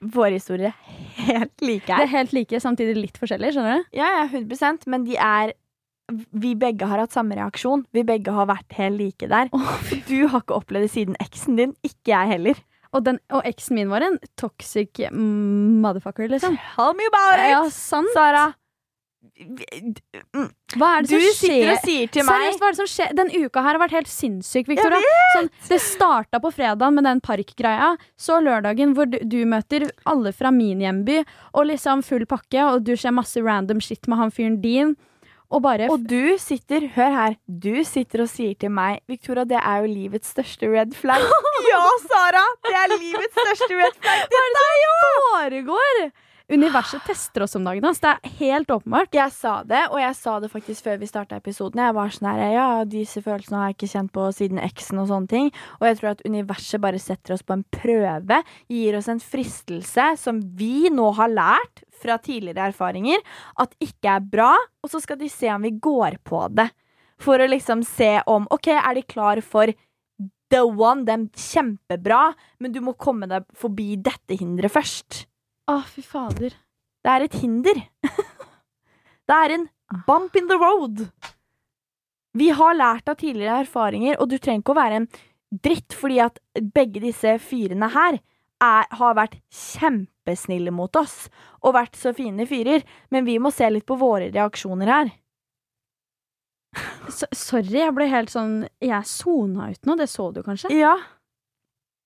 B: våre historier er helt like
C: Det er helt like, samtidig litt forskjellig, skjønner du?
B: Ja, ja, 100% men de er Vi begge har hatt samme reaksjon. Vi begge har vært helt like der. Du har ikke opplevd det siden eksen din. Ikke jeg heller.
C: Og, den, og eksen min var en toxic motherfucker, liksom.
B: Tell me about it!
C: Ja, sant.
B: Sara,
C: Hva er det
B: du
C: som
B: sitter og sier til meg
C: Seriøst, hva er det som skjer? Den uka her har vært helt sinnssyk, Victoria. Sånn, det starta på fredag med den parkgreia. Så lørdagen hvor du, du møter alle fra min hjemby, og liksom full pakke, og du ser masse random shit med han fyren din. Og
B: Og du sitter, hør her, du sitter og sier til meg Victoria, det er jo livets største red flag. [laughs] ja, Sara! Det er livets største red flag til deg som
C: foregår! Universet tester oss om dagen. Altså. Det er helt åpenbart.
B: Jeg sa det, og jeg sa det faktisk før vi starta episoden. Jeg var sånn her, ja, disse følelsene har jeg ikke kjent på siden eksen og sånne ting. Og jeg tror at universet bare setter oss på en prøve, gir oss en fristelse som vi nå har lært fra tidligere erfaringer at ikke er bra, og så skal de se om vi går på det. For å liksom se om OK, er de klar for the one, dem kjempebra, men du må komme deg forbi dette hinderet først.
C: Å, fy fader.
B: Det er et hinder. [laughs] det er en bump in the road. Vi har lært av tidligere erfaringer, og du trenger ikke å være en dritt, fordi at begge disse fyrene her er, har vært kjempesnille mot oss og vært så fine fyrer, men vi må se litt på våre reaksjoner her.
C: S sorry, jeg ble helt sånn Jeg sona ut nå. Det så du kanskje?
B: Ja.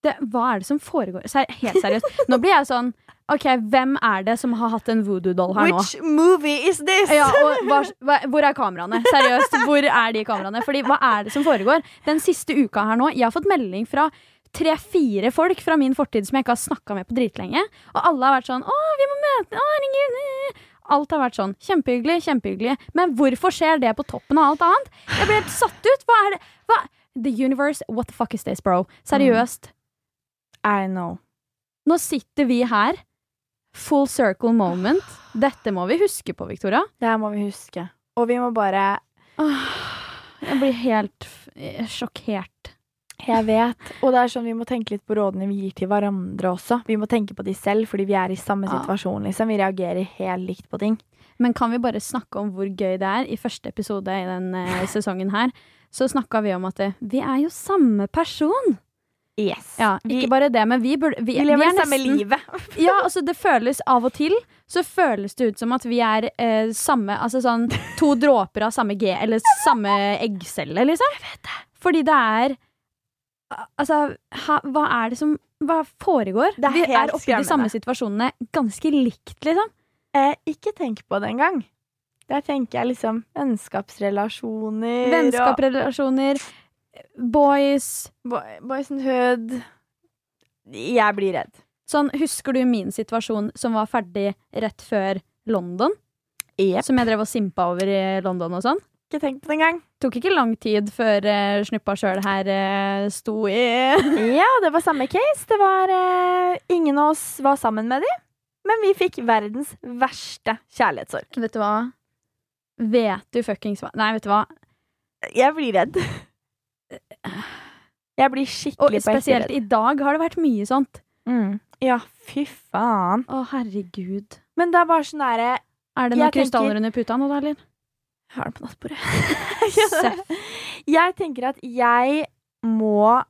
C: Det, hva er det som foregår? Ser, helt seriøst. Nå blir jeg sånn OK, hvem er det som har hatt en voodoo-doll her nå?
B: Which movie is this?
C: Ja, og [laughs] hva, hva, hvor er kameraene? Seriøst, hvor er de kameraene? Fordi hva er det som foregår? Den siste uka her nå, jeg har fått melding fra tre-fire folk fra min fortid som jeg ikke har snakka med på dritlenge. Og alle har vært sånn 'Å, vi må møte Å, herregud.' eh». Alt har vært sånn. Kjempehyggelig, kjempehyggelig. Men hvorfor skjer det på toppen av alt annet? Jeg ble helt satt ut. Hva er det? Hva? The universe, what the fuck is this, bro? Seriøst.
B: I know.
C: Nå sitter vi her. Full circle moment. Dette må vi huske på, Victoria.
B: Det her må vi huske. Og vi må bare
C: Åh, Jeg blir helt sjokkert.
B: Jeg vet. Og det er sånn vi må tenke litt på rådene vi gir til hverandre også. Vi må tenke på de selv, fordi vi er i samme
C: Ja.
B: situasjon. liksom. Vi reagerer helt likt på ting.
C: Men kan vi bare snakke om hvor gøy det er? I første episode i den eh, sesongen her så snakka vi om at eh, vi er jo samme person.
B: Yes.
C: Ja, Ikke bare det, men vi, burde, vi,
B: vi lever
C: er
B: det samme livet. [laughs]
C: Ja, altså det føles av og til Så føles det ut som at vi er eh, samme Altså sånn to dråper av samme G Eller samme eggcelle, liksom Fordi det er Altså, ha, hva er det som Hva foregår?
B: Det er
C: vi er oppe i de samme situasjonene Ganske likt, liksom
B: Eh, ikke tenk på det engang. Der tenker jeg liksom vennskapsrelasjoner
C: Vennskapsrelasjoner Boys
B: boy- boys and hood. Jeg blir redd.
C: Sånn, husker du min situasjon Som var ferdig rett før London?
B: Yep.
C: Som jeg drev og simpa over i London og sånn
B: Ikke tenk på det engang.
C: tok ikke lang tid før uh, snuppa sjøl her uh, sto i [laughs]
B: Ja, det var samme case. Det var uh, Ingen av oss var sammen med dem, men vi fikk verdens verste kjærlighetssorg.
C: Vet du hva? Vet du fuckings hva Nei, vet du hva?
B: Jeg blir redd. Jeg blir skikkelig Og
C: spesielt i dag har det vært mye sånt.
B: Mm. Ja, fy faen.
C: Å, herregud.
B: Men det er bare sånn derre
C: Er det noen krystaller
B: tenker-
C: under puta nå, da, eller?
B: Jeg har den på nattbordet. [laughs] Jeg tenker at jeg må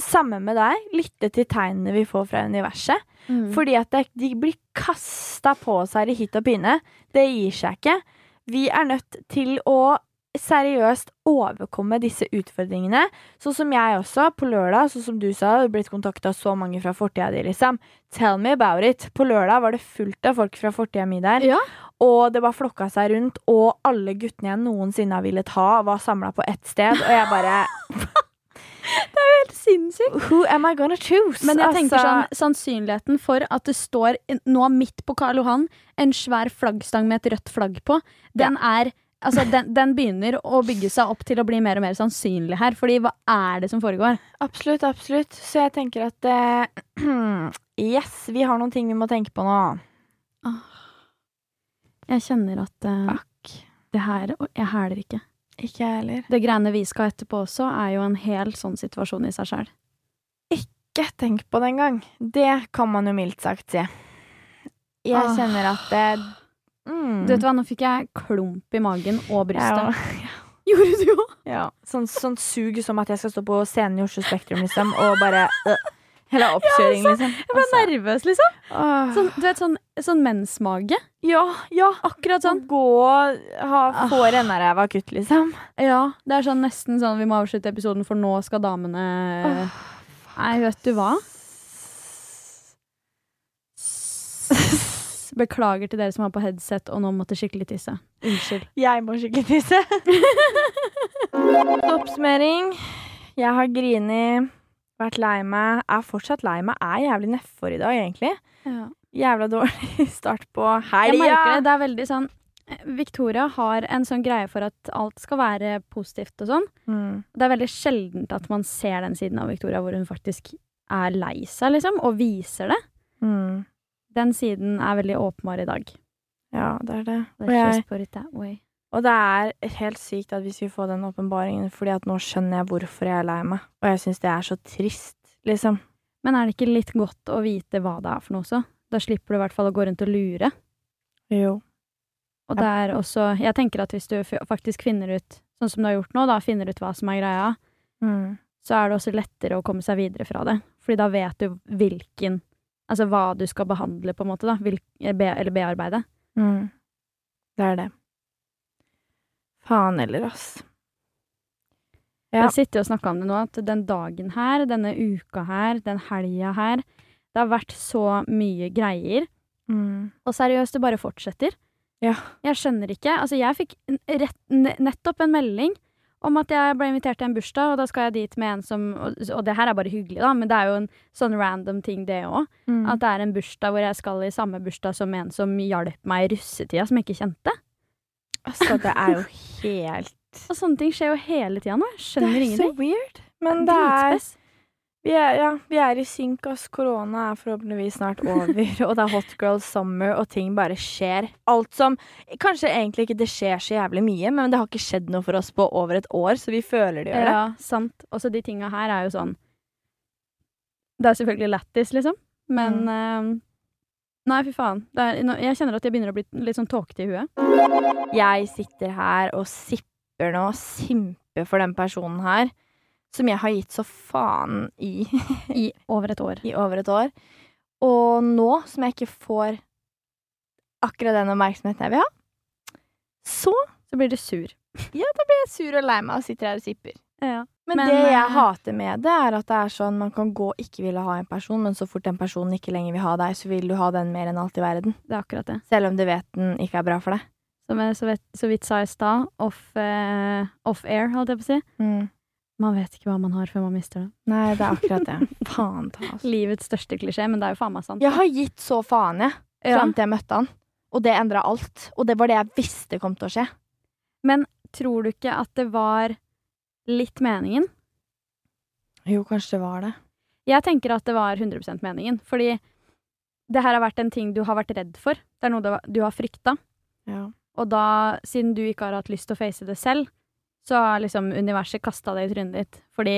B: Sammen med deg lytte til tegnene vi får fra universet.
C: Mm.
B: Fordi at det, de blir kasta på oss her i hit og pine. Det gir seg ikke. Vi er nødt til å seriøst overkomme disse utfordringene. Sånn som jeg også, på lørdag, sånn som du sa, du blitt kontakta så mange fra fortida di, liksom. Tell me about it. På lørdag var det fullt av folk fra fortida mi der.
C: Ja.
B: Og det bare flokka seg rundt, og alle guttene jeg noensinne har villet ha, var samla på ett sted. Og jeg bare [laughs] [laughs] Det er jo
C: Helt sinnssykt.
B: Who am I gonna choose?
C: Men jeg tenker sånn,
B: Altså,
C: sannsynligheten for at det står nå midt på Karl Johan en svær flaggstang med et rødt flagg på, den er Altså, den, den begynner å bygge seg opp til å bli mer og mer sannsynlig her. Fordi hva er det som foregår?
B: Absolutt, absolutt. Så jeg tenker at uh, [clears throat] Yes, vi har noen ting vi må tenke på nå.
C: Jeg kjenner at
B: uh,
C: det her Jeg hæler ikke.
B: Ikke jeg heller.
C: Det greiene vi skal etterpå også, er jo en helt sånn situasjon i seg sjøl.
B: Ikke tenk på det engang. Det kan man jo mildt sagt si. Jeg kjenner at det mm,
C: Du vet hva, nå fikk jeg klump i magen og brystet.
B: Ja, [laughs]
C: Gjorde du òg?
B: ja. Sånn, sånn sug som at jeg skal stå på scenen i Oslo Spektrum, liksom, og bare øh, Hele oppkjøring, liksom.
C: Jeg ble nervøs, liksom.
B: Åh.
C: Sånn, du vet, sånn, sånn mensmage.
B: Ja, ja.
C: Akkurat sånn.
B: Gå og ha, få rennaræva akutt, liksom.
C: Ja, det er sånn nesten sånn vi må avslutte episoden, for nå skal damene Nei, vet du hva? Beklager til dere som har på headset og nå måtte skikkelig tisse. Unnskyld.
B: Jeg må skikkelig tisse. [laughs] Oppsummering. Jeg har grini, vært lei meg, er fortsatt lei meg, er jævlig nedfor i dag, egentlig.
C: Ja.
B: jævla dårlig [laughs] start på
C: Jeg merker det. Det er veldig sånn eh, Victoria har en sånn greie for at alt skal være positivt og sånn.
B: Mm.
C: Det er veldig sjeldent at man ser den siden av Victoria hvor hun faktisk er lei seg, liksom, og viser det.
B: Mm.
C: Den siden er veldig åpenbar i dag.
B: Ja, det er det. Og, jeg, og det er helt sykt at vi skulle få den åpenbaringen, fordi at nå skjønner jeg hvorfor jeg er lei meg. Og jeg syns det er så trist, liksom.
C: Men er det ikke litt godt å vite hva det er for noe også? Da slipper du i hvert fall å gå rundt og lure.
B: Jo.
C: Og det er også Jeg tenker at hvis du faktisk finner ut, sånn som du har gjort nå, da, finner ut hva som er greia,
B: Mm.
C: så er det også lettere å komme seg videre fra det. Fordi da vet du hvilken Altså hva du skal behandle, på en måte, da. Eller bearbeide.
B: Mm. Det er det. Faen heller, ass. Ja.
C: Jeg sitter og snakker om det nå, at den dagen her, denne uka her, den helga her Det har vært så mye greier.
B: Mm.
C: Og seriøst, det bare fortsetter.
B: Ja.
C: Jeg skjønner ikke. Altså, jeg fikk rett, nettopp en melding om at jeg ble invitert til en bursdag, og da skal jeg dit med en som Og, og det her er bare hyggelig, da, men det er jo en sånn random ting, det òg.
B: Mm.
C: At det er en bursdag hvor jeg skal i samme bursdag som en som hjalp meg i russetida, som jeg ikke kjente.
B: Altså, det er jo helt [laughs]
C: Og sånne ting skjer jo hele tida nå. Jeg
B: Det er
C: ingenting.
B: så weird. Men det er. Vi er, ja, vi er i synk, ass. Korona er forhåpentligvis snart over, og det er hot girl summer, og ting bare skjer. Alt som Kanskje egentlig ikke det skjer så jævlig mye, men det har ikke skjedd noe for oss på over et år, så vi føler det gjør det.
C: Ja, sant. Også de tinga her er jo sånn Det er selvfølgelig lættis, liksom, men
B: Mm.
C: uh, Nei, fy faen. Er, jeg kjenner at jeg begynner å bli litt sånn tåkete i huet.
B: Jeg sitter her og sipper nå, simper for den personen her, som jeg har gitt så faen i [laughs]
C: I over et år.
B: i over et år. Og nå som jeg ikke får akkurat den oppmerksomheten jeg vil ha, så
C: Så blir du sur. [laughs]
B: Ja, da blir jeg sur og lei meg og sitter her og sipper.
C: Ja.
B: Men,
C: Men,
B: det jeg
C: eh,
B: hater med det, er at det er sånn man kan gå og ikke ville ha en person, men så fort den personen ikke lenger vil ha deg, så vil du ha den mer enn alt i verden.
C: Det er akkurat det.
B: Selv om du vet den ikke er bra for deg.
C: Som jeg så, vidt, så vidt sa i stad, off, eh, off air, holdt jeg på å si. Man vet ikke hva man har før man mister det.
B: Nei, det er akkurat det. [laughs] faen ta, altså.
C: Livets største klisjé, men det er jo faen meg sant.
B: Jeg har gitt så faen, jeg, fram til jeg møtte han. Og det endra alt. Og det var det jeg visste kom til å skje.
C: Men tror du ikke at det var litt meningen?
B: Jo, kanskje det var det.
C: Jeg tenker at det var 100% meningen, fordi det her har vært en ting du har vært redd for. Det er noe du har- du har frykta.
B: Ja.
C: Og da, siden du ikke har hatt lyst til å face det selv, så har liksom universet kasta det i trynet ditt. Fordi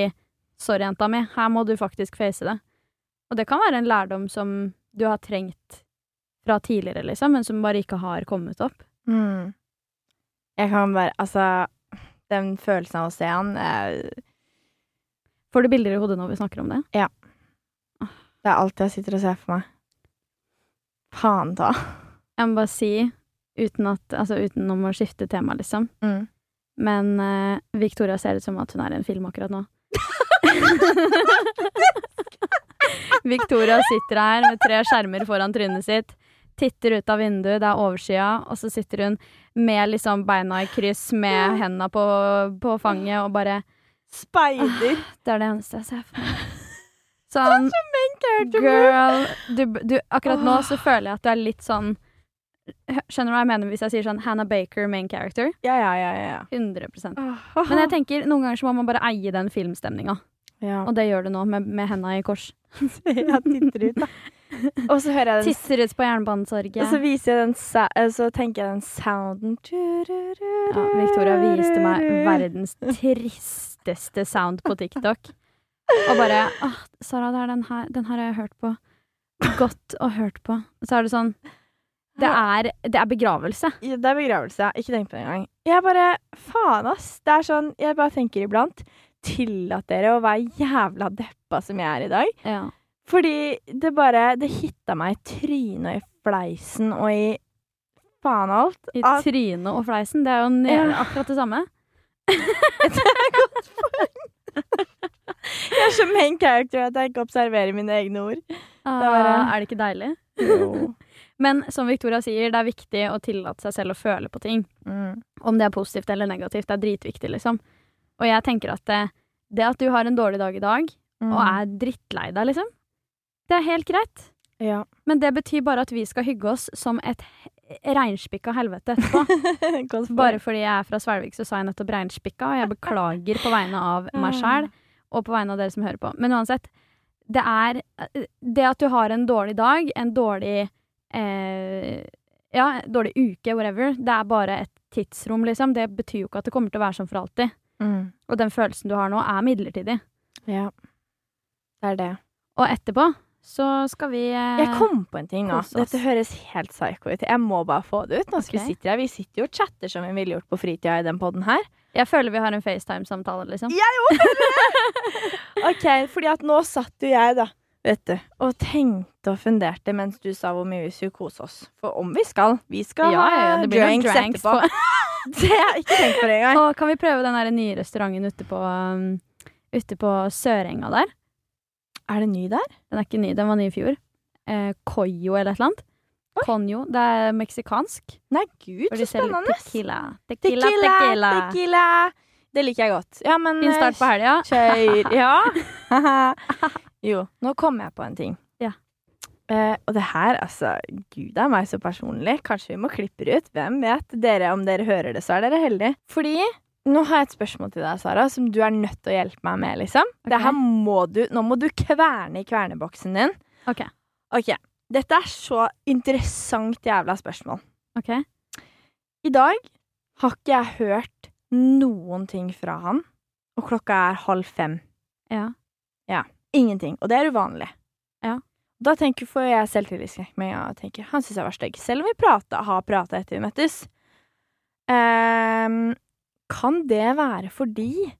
C: sorry, jenta mi, her må du faktisk face det. Og det kan være en lærdom som du har trengt fra tidligere, liksom, men som bare ikke har kommet opp.
B: Mm. Jeg kan bare Altså, den følelsen av å se han eh,
C: Får du bilder i hodet når vi snakker om det? Ja.
B: Det er alt jeg sitter og ser for meg. Faen ta.
C: Jeg må bare si, uten at, altså utenom å skifte tema, liksom,
B: Mm.
C: Men uh, Victoria ser ut som at hun er i en film akkurat nå. [laughs] Victoria sitter her med tre skjermer foran trynet sitt, titter ut av vinduet, det er overskya, og så sitter hun med liksom beina i kryss, med hendene på, på fanget, og bare
B: Speider.
C: Det er det eneste jeg ser for meg. Sånn Girl, du, du, akkurat nå så føler jeg at du er litt sånn Skjønner du hva jeg mener hvis jeg sier sånn Hannah Baker, main character?
B: Ja, ja, ja. ja.
C: 100% Men jeg tenker noen ganger så må man bare eie den filmstemninga.
B: ja.
C: Og det gjør du nå, med, med henda i kors. [laughs]
B: jeg titter ut, da. [laughs] Og så hører jeg den
C: Tisser ut på Jernbanetorget.
B: Og så viser jeg den eh, Så tenker jeg den sounden
C: Ja, Victoria viste meg verdens tristeste sound på TikTok. Og bare Åh, Sara, det er den her, den her har jeg hørt på. Godt og hørt på. Så er det sånn Det er, det er begravelse.
B: Ja, Det er begravelse. Ikke tenk på det engang. Jeg bare Faen, ass. Det er sånn Jeg bare tenker iblant Tillat dere å være jævla deppa som jeg er i dag.
C: Ja.
B: Fordi det bare Det hitta meg i trynet og i fleisen og i faen alt.
C: I
B: At-
C: trynet og fleisen. Det er jo
B: Ja.
C: akkurat det samme. [laughs]
B: Jeg er så main character at jeg ikke observerer mine egne ord.
C: Ah,
B: bare-
C: er det ikke deilig? Men som Victoria sier, det er viktig å tillate seg selv å føle på ting.
B: Mm.
C: Om det er positivt eller negativt, det er dritviktig, liksom. Og jeg tenker at det, det at du har en dårlig dag i dag,
B: Mm.
C: og er drittlei deg, liksom, det er helt greit.
B: Ja.
C: Men det betyr bare at vi skal hygge oss som et reinspikka helvete etterpå. [laughs] Bare fordi jeg er fra Svelvik, så sa jeg nettopp reinspikka, og jeg beklager på vegne av [laughs] meg sjæl og på vegne av dere som hører på. Men uansett, det er Det at du har en dårlig dag, en dårlig eh, Ja, dårlig uke, whatever, det er bare et tidsrom, liksom. Det betyr jo ikke at det kommer til å være sånn for alltid.
B: Mm.
C: Og den følelsen du har nå, er midlertidig.
B: Ja. Det er det.
C: Og etterpå så skal vi eh,
B: Jeg kom på en ting nå. Dette høres helt psycho ut. Jeg må bare få det ut. Nå skal
C: Ok.
B: Vi sitter her Vi sitter jo og chatter som vi ville gjort på fritida i den poden her.
C: Jeg føler vi har en FaceTime-samtale, liksom. [laughs]
B: Ok, fordi at nå satt jo jeg, da, vet du, og tenkte og funderte mens du sa hvor mye vi skulle kose oss. For om vi skal. Vi skal
C: Ja, ja, ja,
B: ha
C: noen
B: drinks,
C: drinks
B: etterpå. [laughs] Det har jeg ikke tenkt på det engang.
C: Og kan vi prøve den der nye restauranten ute på, um, ute på Sørenga der?
B: Er det ny der?
C: Den er ikke ny, den var ny i fjor. Eh, Coyo eller et eller annet. Conyo. Det er meksikansk.
B: Nei, gud, så spennende.
C: tequila. Tequila,
B: Tequila,
C: tequila.
B: tequila. Det liker jeg godt. Ja, men
C: Fin start på helga.
B: Kjør. Ja. [laughs] [laughs] jo, nå kom jeg på en ting.
C: Ja.
B: Eh, og det her, altså Gud er meg så personlig. Kanskje vi må klippe det ut. Hvem vet? Dere, Om dere hører det, så er dere heldige. Fordi nå har jeg et spørsmål til deg, Sara, som du er nødt til å hjelpe meg med. liksom. Det her må du, Nå må du kverne i kverneboksen din.
C: Ok.
B: Ok, Dette er så interessant jævla spørsmål.
C: ok.
B: I dag har ikke jeg hørt noen ting fra han, og klokka er halv fem.
C: Ja. Ja.
B: Ingenting. Og det er uvanlig.
C: Ja.
B: Da tenker, får jeg selvtillitsknekk med en gang og tenker han syns jeg var stygg. Selv om vi prata, har prata etter vi møttes. Um, kan det være fordi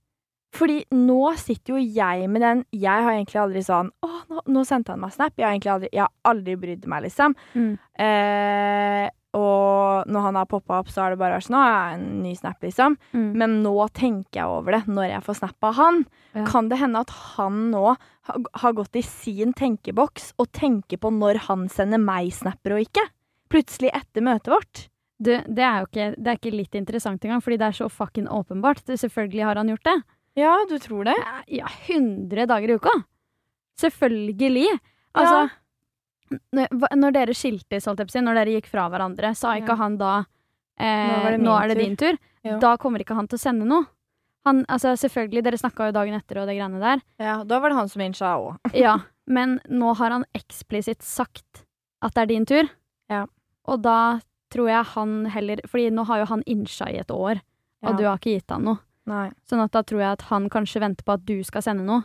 B: Fordi nå sitter jo jeg med den Jeg har egentlig aldri sånn Å, nå, nå sendte han meg snap. Jeg har egentlig aldri, jeg har aldri brydd meg, liksom.
C: Mm.
B: Eh, og når han har poppa opp, så har det bare vært sånn Å, en ny snap, liksom.
C: Mm.
B: Men nå tenker jeg over det når jeg får snap av han.
C: Ja.
B: Kan det hende at han nå har, gått i sin tenkeboks og tenker på når han sender meg snapper og ikke? Plutselig etter møtet vårt.
C: Du, det er jo ikke, det er ikke litt interessant engang, fordi det er så fucking åpenbart. Du, selvfølgelig har han gjort det.
B: Ja, du tror det?
C: Ja, 100 dager i uka. Selvfølgelig. Altså, hva- når dere skiltes, når dere gikk fra hverandre, sa ikke
B: Ja.
C: han da eh,
B: Nå
C: er det din tur?
B: Ja.
C: Da kommer ikke han til å sende noe. Han, altså, selvfølgelig, dere snakka jo dagen etter og det greiene der.
B: Ja, da var det han som innsja òg. [laughs]
C: Ja, men nå har han eksplisitt sagt at det er din tur.
B: Ja.
C: Og da tror jeg han heller Fordi nå har jo han innsja i et år, og du har ikke gitt han noe.
B: Nei.
C: Sånn at da tror jeg at han kanskje venter på at du skal sende noe.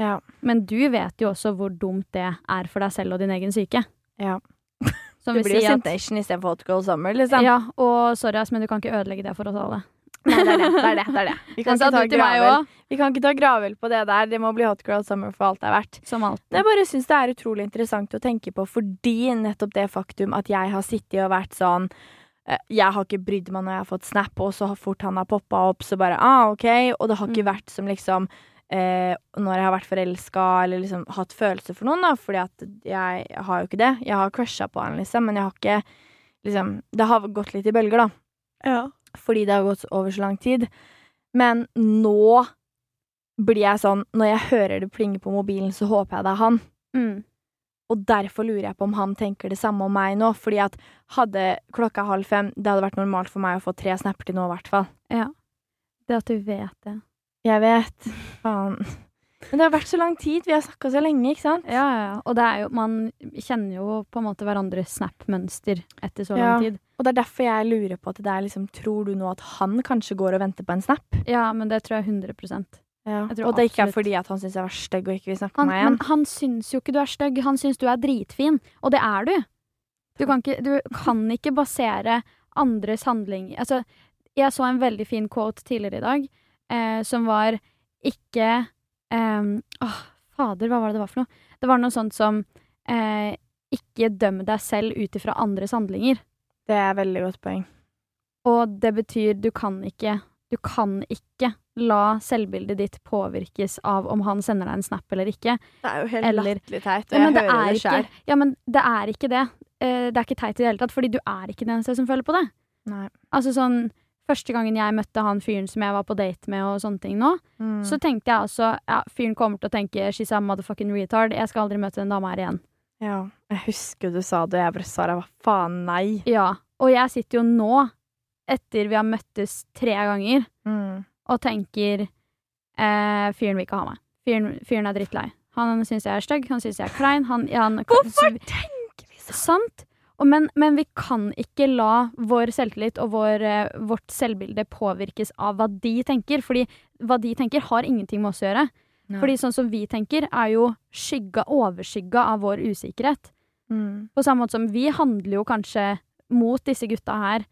B: Ja.
C: Men du vet jo også hvor dumt det er for deg selv og din egen syke.
B: ja. [laughs]
C: Som
B: Det blir
C: si
B: jo
C: at
B: Sensation istedenfor Hot Girl Summer, liksom.
C: Ja, og sorry, ass, men du kan ikke ødelegge det for oss alle.
B: Nei, det er det. det, er det, det, er det. [laughs] Vi, kan ikke ta
C: du
B: gravøl. Vi kan ikke ta gravøl på det der. Det må bli Hot Girl Summer for alt det er verdt.
C: som alt.
B: Jeg bare syns det er utrolig interessant å tenke på fordi nettopp det faktum at jeg har sittet og vært sånn eh, Jeg har ikke brydd meg når jeg har fått snap, og så fort han har poppa opp, så bare ah, OK. Og det har ikke
C: Mm.
B: vært som liksom eh, når jeg har vært forelska eller liksom hatt følelser for noen, da, fordi at jeg har jo ikke det. Jeg har crusha på han, liksom, men jeg har ikke liksom Det har gått litt i bølger, da. Fordi det har gått over så lang tid. Men nå blir jeg sånn Når jeg hører det plinge på mobilen, så håper jeg det er han.
C: Mm.
B: Og derfor lurer jeg på om han tenker det samme om meg nå. Fordi at hadde klokka halv fem Det hadde vært normalt for meg å få tre snapper til nå, i hvert fall.
C: Ja. Det at du vet det.
B: Jeg vet. Faen. Men det har vært så lang tid. Vi har snakka så lenge, ikke sant?
C: Ja, ja. Og det er jo Man kjenner jo på en måte hverandres snap-mønster etter så
B: Ja.
C: lang tid.
B: Og det er derfor jeg lurer på at det er liksom Tror du nå at han kanskje går og venter på en snap?
C: Ja, men det tror jeg 100%
B: Ja.
C: Jeg tror
B: Og det ikke er fordi at han syns jeg var stygg og ikke vil snakke
C: han,
B: med meg igjen.
C: Men han syns jo ikke du er stygg, han syns du er dritfin. Og det er du. Du kan ikke, du kan ikke basere andres handling Altså, jeg så en veldig fin quote tidligere i dag, eh, som var ikke eh, Åh, fader, hva var det det var for noe? Det var noe sånt som eh, Ikke døm deg selv ut ifra andres handlinger.
B: Det er veldig godt poeng.
C: Og det betyr du kan ikke Du kan ikke la selvbildet ditt påvirkes av om han sender deg en snap eller ikke.
B: Det er jo helt
C: Eller-
B: latterlig teit, og
C: Ja,
B: jeg hører
C: er
B: det sjøl.
C: ja, men det er ikke det. Eh, det er ikke teit i det hele tatt, fordi du er ikke den eneste som føler på det.
B: Nei.
C: Altså sånn, Første gangen jeg møtte han fyren som jeg var på date med, og sånne ting nå,
B: Mm.
C: så tenkte jeg altså ja, fyren kommer til å tenke 'she's a motherfucking retard', jeg skal aldri møte den dama her igjen.
B: Ja. Jeg husker du sa det, og jeg bare Sara, hva faen, nei.
C: Ja. Og jeg sitter jo nå, etter vi har møttes tre ganger,
B: Mm.
C: og tenker eh, Fyren vil ikke ha meg. Fyren, fyren er drittlei. Han syns jeg er stygg, han syns jeg er klein. Han, han,
B: Hvorfor tenker vi sånn?
C: Sant. Men, men vi kan ikke la vår selvtillit og vår, eh, vårt selvbilde påvirkes av hva de tenker. Fordi hva de tenker, har ingenting med oss å gjøre. Fordi sånn som vi tenker, er jo skygga, overskygga av vår usikkerhet.
B: mm.
C: På samme måte som vi handler jo kanskje mot disse gutta her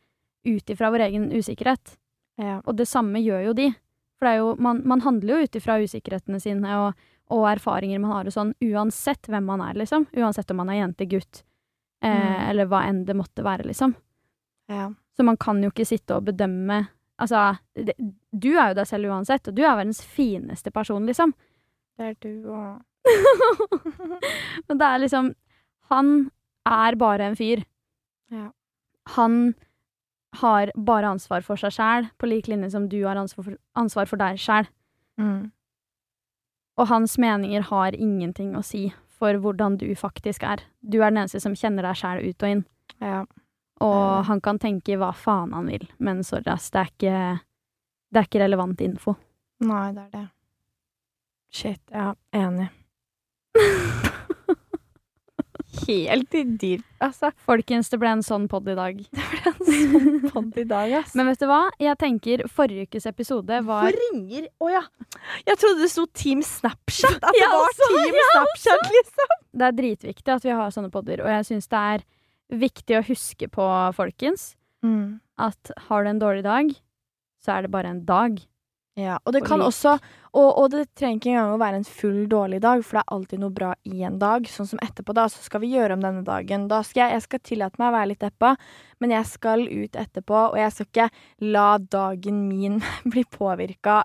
C: ut ifra vår egen usikkerhet.
B: Ja.
C: Og det samme gjør jo de. For det jo, man, man handler jo ut ifra usikkerhetene sine og, og erfaringer man har og sånn, uansett hvem man er, liksom. Uansett om man er jente, gutt, eh,
B: Mm.
C: eller hva enn det måtte være, liksom.
B: ja.
C: Så man kan jo ikke sitte og bedømme Altså, det, du er jo deg selv uansett, og du er verdens fineste person, liksom. [laughs]
B: Det er du òg.
C: Men det er liksom Han er bare en fyr.
B: Ja.
C: Han har bare ansvar for seg sjæl, på lik linje som du har ansvar for, ansvar for deg sjæl.
B: mm.
C: Og hans meninger har ingenting å si for hvordan du faktisk er. Du er den eneste som kjenner deg sjæl ut og inn.
B: Ja.
C: Og han kan tenke hva faen han vil, men sorry, ass, det er ikke, det er ikke relevant info.
B: Nei, det er det. Shit, ja. Enig. [laughs] Helt i dyr, altså.
C: Folkens, det ble en sånn pod i dag. [laughs]
B: Det ble en Sånn podd i dag, ass.
C: Men vet du hva? Jeg tenker forrige ukes episode var
B: Hvor ringer Å ja. Jeg trodde det sto Team Snapchat. At det [laughs]
C: Jeg
B: var
C: også,
B: Team Snapchat, liksom.
C: Det er dritviktig at vi har sånne podder, og jeg syns det er viktig å huske på, folkens,
B: Mm.
C: at har du en dårlig dag, så er det bare en dag.
B: Ja, og det
C: Og
B: kan også og, og det trenger ikke engang å være en full dårlig dag, for det er alltid noe bra i en dag. Sånn som etterpå, da, så skal vi gjøre om denne dagen. Da skal jeg, jeg skal tillate meg å være litt deppa, men jeg skal ut etterpå, og jeg skal ikke la dagen min [laughs] bli påvirka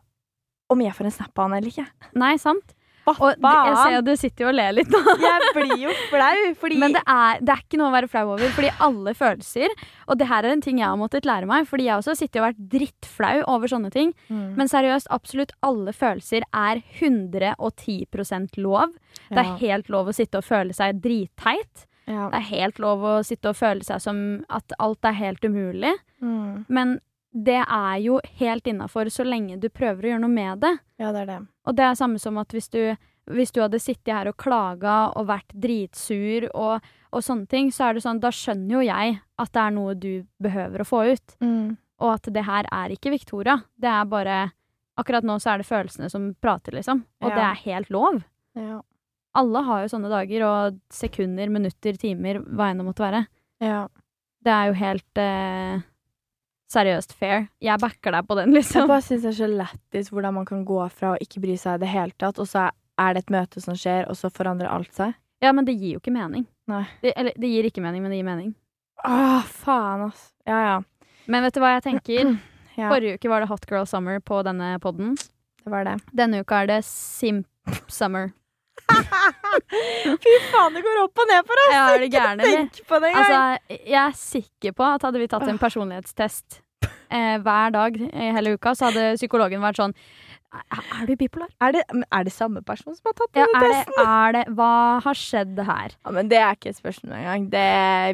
B: om jeg får en snap av han eller ikke.
C: Nei, sant? Og det, jeg ser jo du sitter jo og ler litt nå. [laughs]
B: Jeg blir jo flau, fordi
C: Men det er, det er ikke noe å være flau over, fordi alle følelser Og det her er en ting jeg har måttet lære meg, fordi jeg også sitter og vært drittflau over sånne ting.
B: Mm.
C: Men seriøst, absolutt alle følelser er 110% lov. Det er
B: Ja.
C: helt lov å sitte og føle seg dritteit.
B: ja.
C: Det er helt lov å sitte og føle seg som at alt er helt umulig.
B: Mm.
C: Men det er jo helt innafor så lenge du prøver å gjøre noe med det.
B: ja, det er det.
C: Og det er samme som at hvis du, hvis du hadde sittet her og klaga og vært dritsur og, og sånne ting, så er det sånn, da skjønner jo jeg at det er noe du behøver å få ut.
B: Mm.
C: Og at det her er ikke Victoria. Det er bare Akkurat nå så er det følelsene som prater, liksom. Og
B: Ja.
C: det er helt lov.
B: Ja.
C: Alle har jo sånne dager, og sekunder, minutter, timer, hva enn det måtte være.
B: ja.
C: Det er jo helt eh, seriøst fair. Jeg backer deg på den, liksom.
B: Jeg bare syns det er så lættis hvordan man kan gå fra å ikke bry seg i det hele tatt, og så er det et møte som skjer, og så forandrer alt seg.
C: Ja, men det gir jo ikke mening.
B: Nei.
C: Det, eller, det gir ikke mening, men det gir mening.
B: Åh, faen, ass. Ja, ja.
C: Men vet du hva jeg tenker? [clears throat]
B: ja
C: Forrige uke var det Hot Girl Summer på denne podden.
B: det var det.
C: Denne uka er det Simp Summer. [laughs]
B: Fy faen, det går opp og ned for oss!
C: Ja, er.
B: Tenk på det engang!
C: Altså, jeg er sikker på at hadde vi tatt en personlighetstest eh, hver dag i hele uka, så hadde psykologen vært sånn Er du bipolar?
B: er, det, er det samme person som har tatt
C: Ja, er
B: testen?
C: det, er det Hva har skjedd her?
B: Ja, men det er ikke et spørsmål engang. Det,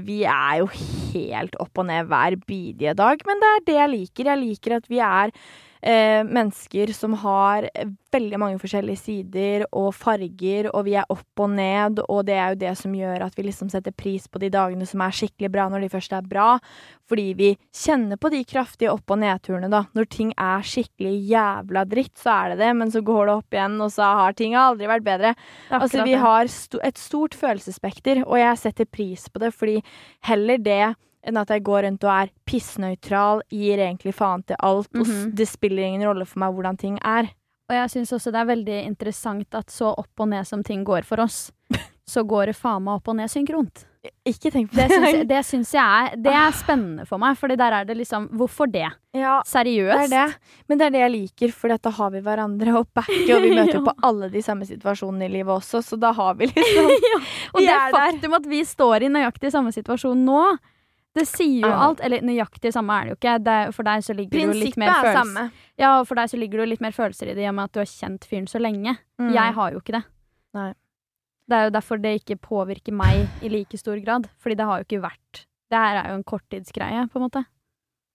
B: vi er jo helt opp og ned hver bidige dag, men det er det jeg liker. Jeg liker at vi er eh, mennesker som har veldig mange forskjellige sider og farger, og vi er opp og ned, og det er jo det som gjør at vi liksom setter pris på de dagene som er skikkelig bra, når de først er bra, fordi vi kjenner på de kraftige opp- og nedturene, da. Når ting er skikkelig jævla dritt, så er det det, men så går det opp igjen, og så har ting aldri vært bedre. Altså, vi har st et stort følelsesspekter, og jeg setter pris på det, fordi heller det enn at jeg går rundt og er pissnøytral, gir egentlig faen til alt, og -hmm.
C: og
B: det spiller ingen rolle for meg hvordan ting er.
C: Og jeg syns også det er veldig interessant at så opp og ned som ting går for oss, så går det faen meg opp og ned synkront.
B: Ikke tenk på
C: Det
B: det.
C: syns, [laughs] det syns jeg er, det er spennende for meg, Fordi der er det liksom Hvorfor det?
B: ja, det
C: Seriøst?
B: er det. Men det er det jeg liker, for da har vi hverandre å backe, og vi [laughs] møter jo på alle de samme situasjonene i livet også, så da har vi liksom [laughs]
C: Og
B: Vi
C: det faktum at vi står i nøyaktig samme situasjon nå, det sier jo alt. Eller nøyaktig samme er det jo ikke. Det for deg så ligger det jo litt
B: Prinsippet
C: mer
B: er
C: følelser
B: samme.
C: Ja, og for deg så ligger det jo litt mer følelser i det i og med at du har kjent fyren så lenge.
B: Mm.
C: Jeg har jo ikke det.
B: Nei.
C: Det er jo derfor det ikke påvirker meg i like stor grad. Fordi det har jo ikke vært Det her er jo en korttidsgreie, på en måte.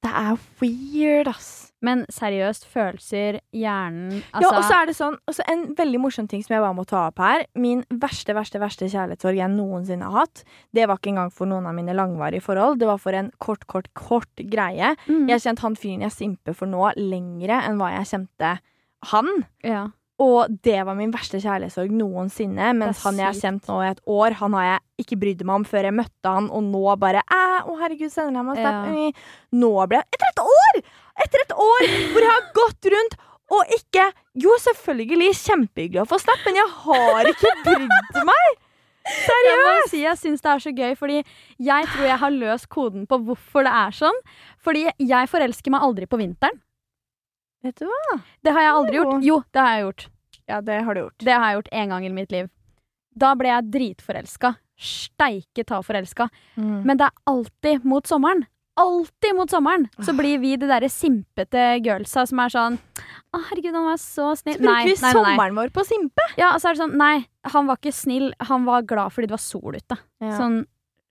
B: Det er weird, ass.
C: Men seriøst, følelser, hjernen
B: ja,
C: Altså
B: og så er det sånn, også En veldig morsom ting som jeg bare må ta opp her. Min verste, verste, verste kjærlighetssorg jeg noensinne har hatt, det var ikke engang for noen av mine langvarige forhold. Det var for en kort, kort, kort greie.
C: mm,
B: Jeg har kjent han fyren jeg simper for nå, lengre enn hva jeg kjente han.
C: ja.
B: Og det var min verste kjærlighetssorg noensinne. Mens han jeg har kjent nå i et år, han har jeg ikke brydd meg om før jeg møtte han, og nå bare Æ, å herregud, sender jeg meg snap?
C: Ja.
B: Nå ble jeg Etter et år! Etter et år hvor jeg har gått rundt og ikke Jo, selvfølgelig kjempehyggelig å få snap, men jeg har ikke brydd meg!
C: Jeg si jeg syns det er så gøy, fordi jeg tror jeg har løst koden på hvorfor det er sånn. Fordi jeg forelsker meg aldri på vinteren.
B: Vet du hva?
C: Det har jeg aldri
B: Jo.
C: gjort. Jo, det har jeg gjort.
B: Ja, det har du gjort.
C: Det har jeg gjort én gang i mitt liv. Da ble jeg dritforelska. Steike ta forelska.
B: Mm.
C: Men det er alltid mot sommeren. Alltid mot sommeren så blir vi de derre simpete girlsa som er sånn Å, herregud, han var så snill.
B: Så bruker vi sommeren vår på å simpe.
C: Ja, og så er det sånn Nei, han var ikke snill. Han var glad fordi det var sol ute.
B: Ja.
C: Sånn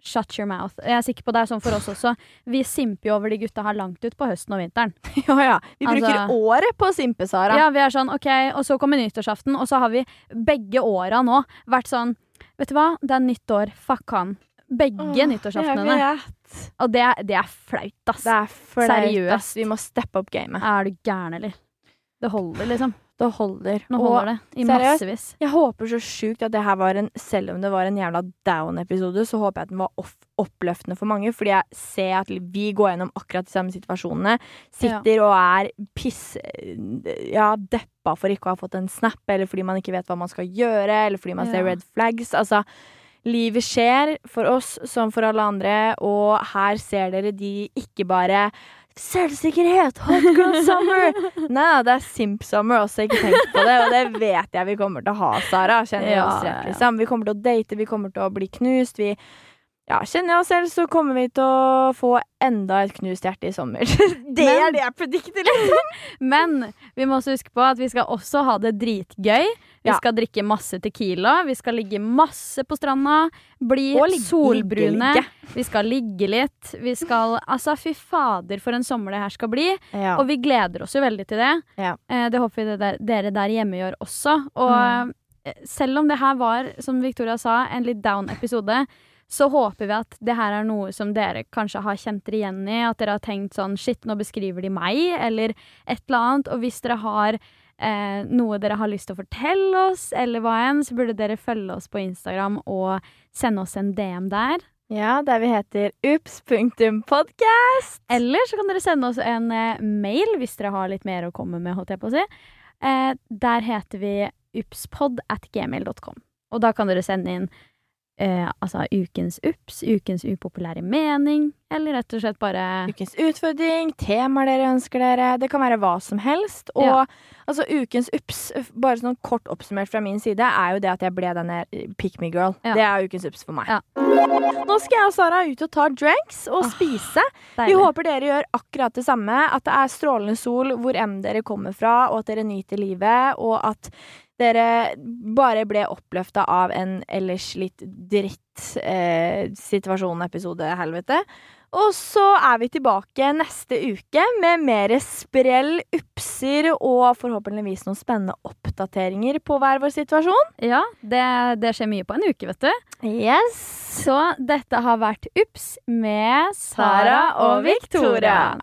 C: shut your mouth. Jeg er sikker på det er sånn for oss også. Vi simper jo over de gutta her langt ut på høsten og vinteren. [laughs]
B: ja, ja. Vi bruker
C: Altså-
B: året på å simpe, Sara.
C: Ja, vi er sånn, ok, Og så kommer nyttårsaften, og så har vi begge åra nå vært sånn Vet du hva, det er nytt år. Fuck han. Begge
B: Åh,
C: nyttårsaftenene. Og det, det er flaut, ass.
B: Det er flaut,
C: Seriøst.
B: ass. Vi må steppe opp gamet.
C: Er du gæren, eller? Det holder, liksom.
B: Det holder.
C: Nå
B: Og
C: holder det. I
B: seriøst?
C: massevis.
B: jeg håper så sjukt at det her var en Selv om det var en jævla down-episode, så håper jeg at den var off oppløftende for mange. Fordi jeg ser at vi går gjennom akkurat de samme situasjonene. Sitter og er piss... Ja, deppa for ikke å ha fått en snap, eller fordi man ikke vet hva man skal gjøre, eller fordi man ser red flags. Altså, livet skjer for oss som for alle andre, og her ser dere de ikke bare Selvsikkerhet! Hot girl summer! Nei det er simp summer også, ikke tenk på det. Og det vet jeg vi kommer til å ha, Sara. Kjenner
C: ja,
B: rett, liksom. Vi kommer til å date, vi kommer til å bli knust. Vi ja, kjenner jeg oss selv, så kommer vi til å få enda et knust hjerte i sommer. [laughs] det
C: Men-
B: er det jeg predikter, liksom. [laughs]
C: Men vi må også huske på at vi skal også ha det dritgøy. Vi
B: Ja.
C: skal drikke masse Tequila. Vi skal ligge masse på stranda. Bli
B: ligge-
C: solbrune.
B: ligge,
C: Vi skal ligge litt. Vi skal Altså, fy fader, for en sommer det her skal bli.
B: Ja.
C: Og vi gleder oss jo veldig til det.
B: Ja.
C: Eh, det håper vi det der, dere der hjemme gjør også. Og
B: Mm.
C: eh, selv om det her var, som Victoria sa, en litt down episode, så håper vi at det her er noe som dere kanskje har kjent dere igjen i. At dere har tenkt sånn Shit, nå beskriver de meg, eller et eller annet. Og hvis dere har eh, noe dere har lyst til å fortelle oss, eller hva enn, så burde dere følge oss på Instagram og sende oss en DM der.
B: ja, der vi heter ups.podcast.
C: Eller så kan dere sende oss en eh, mail hvis dere har litt mer å komme med. holdt jeg på å si. Eh, der heter vi upspod at gmail.com. Og da kan dere sende inn altså ukens ups, ukens upopulære mening, eller rett og slett bare
B: Ukens utfordring, temaer dere ønsker dere. Det kan være hva som helst. Og
C: Ja.
B: altså, ukens ups, bare sånn kort oppsummert fra min side, er jo det at jeg ble denne eh, pick me girl.
C: Ja.
B: Det er ukens ups for meg.
C: Ja.
B: Nå skal jeg og Sara ut og ta drinks og
C: ah,
B: spise. Vi håper dere gjør akkurat det samme. At det er strålende sol hvor enn dere kommer fra, og at dere nyter livet. Og at dere bare ble oppløfta av en ellers litt dritt eh, situasjon, episode, helvete. Og så er vi tilbake neste uke med mer sprell, upser og forhåpentligvis noen spennende oppdateringer på hver vår situasjon.
C: Ja, det, det skjer mye på en uke, vet du.
B: Yes.
C: Så dette har vært Ups med Sara og. Victoria.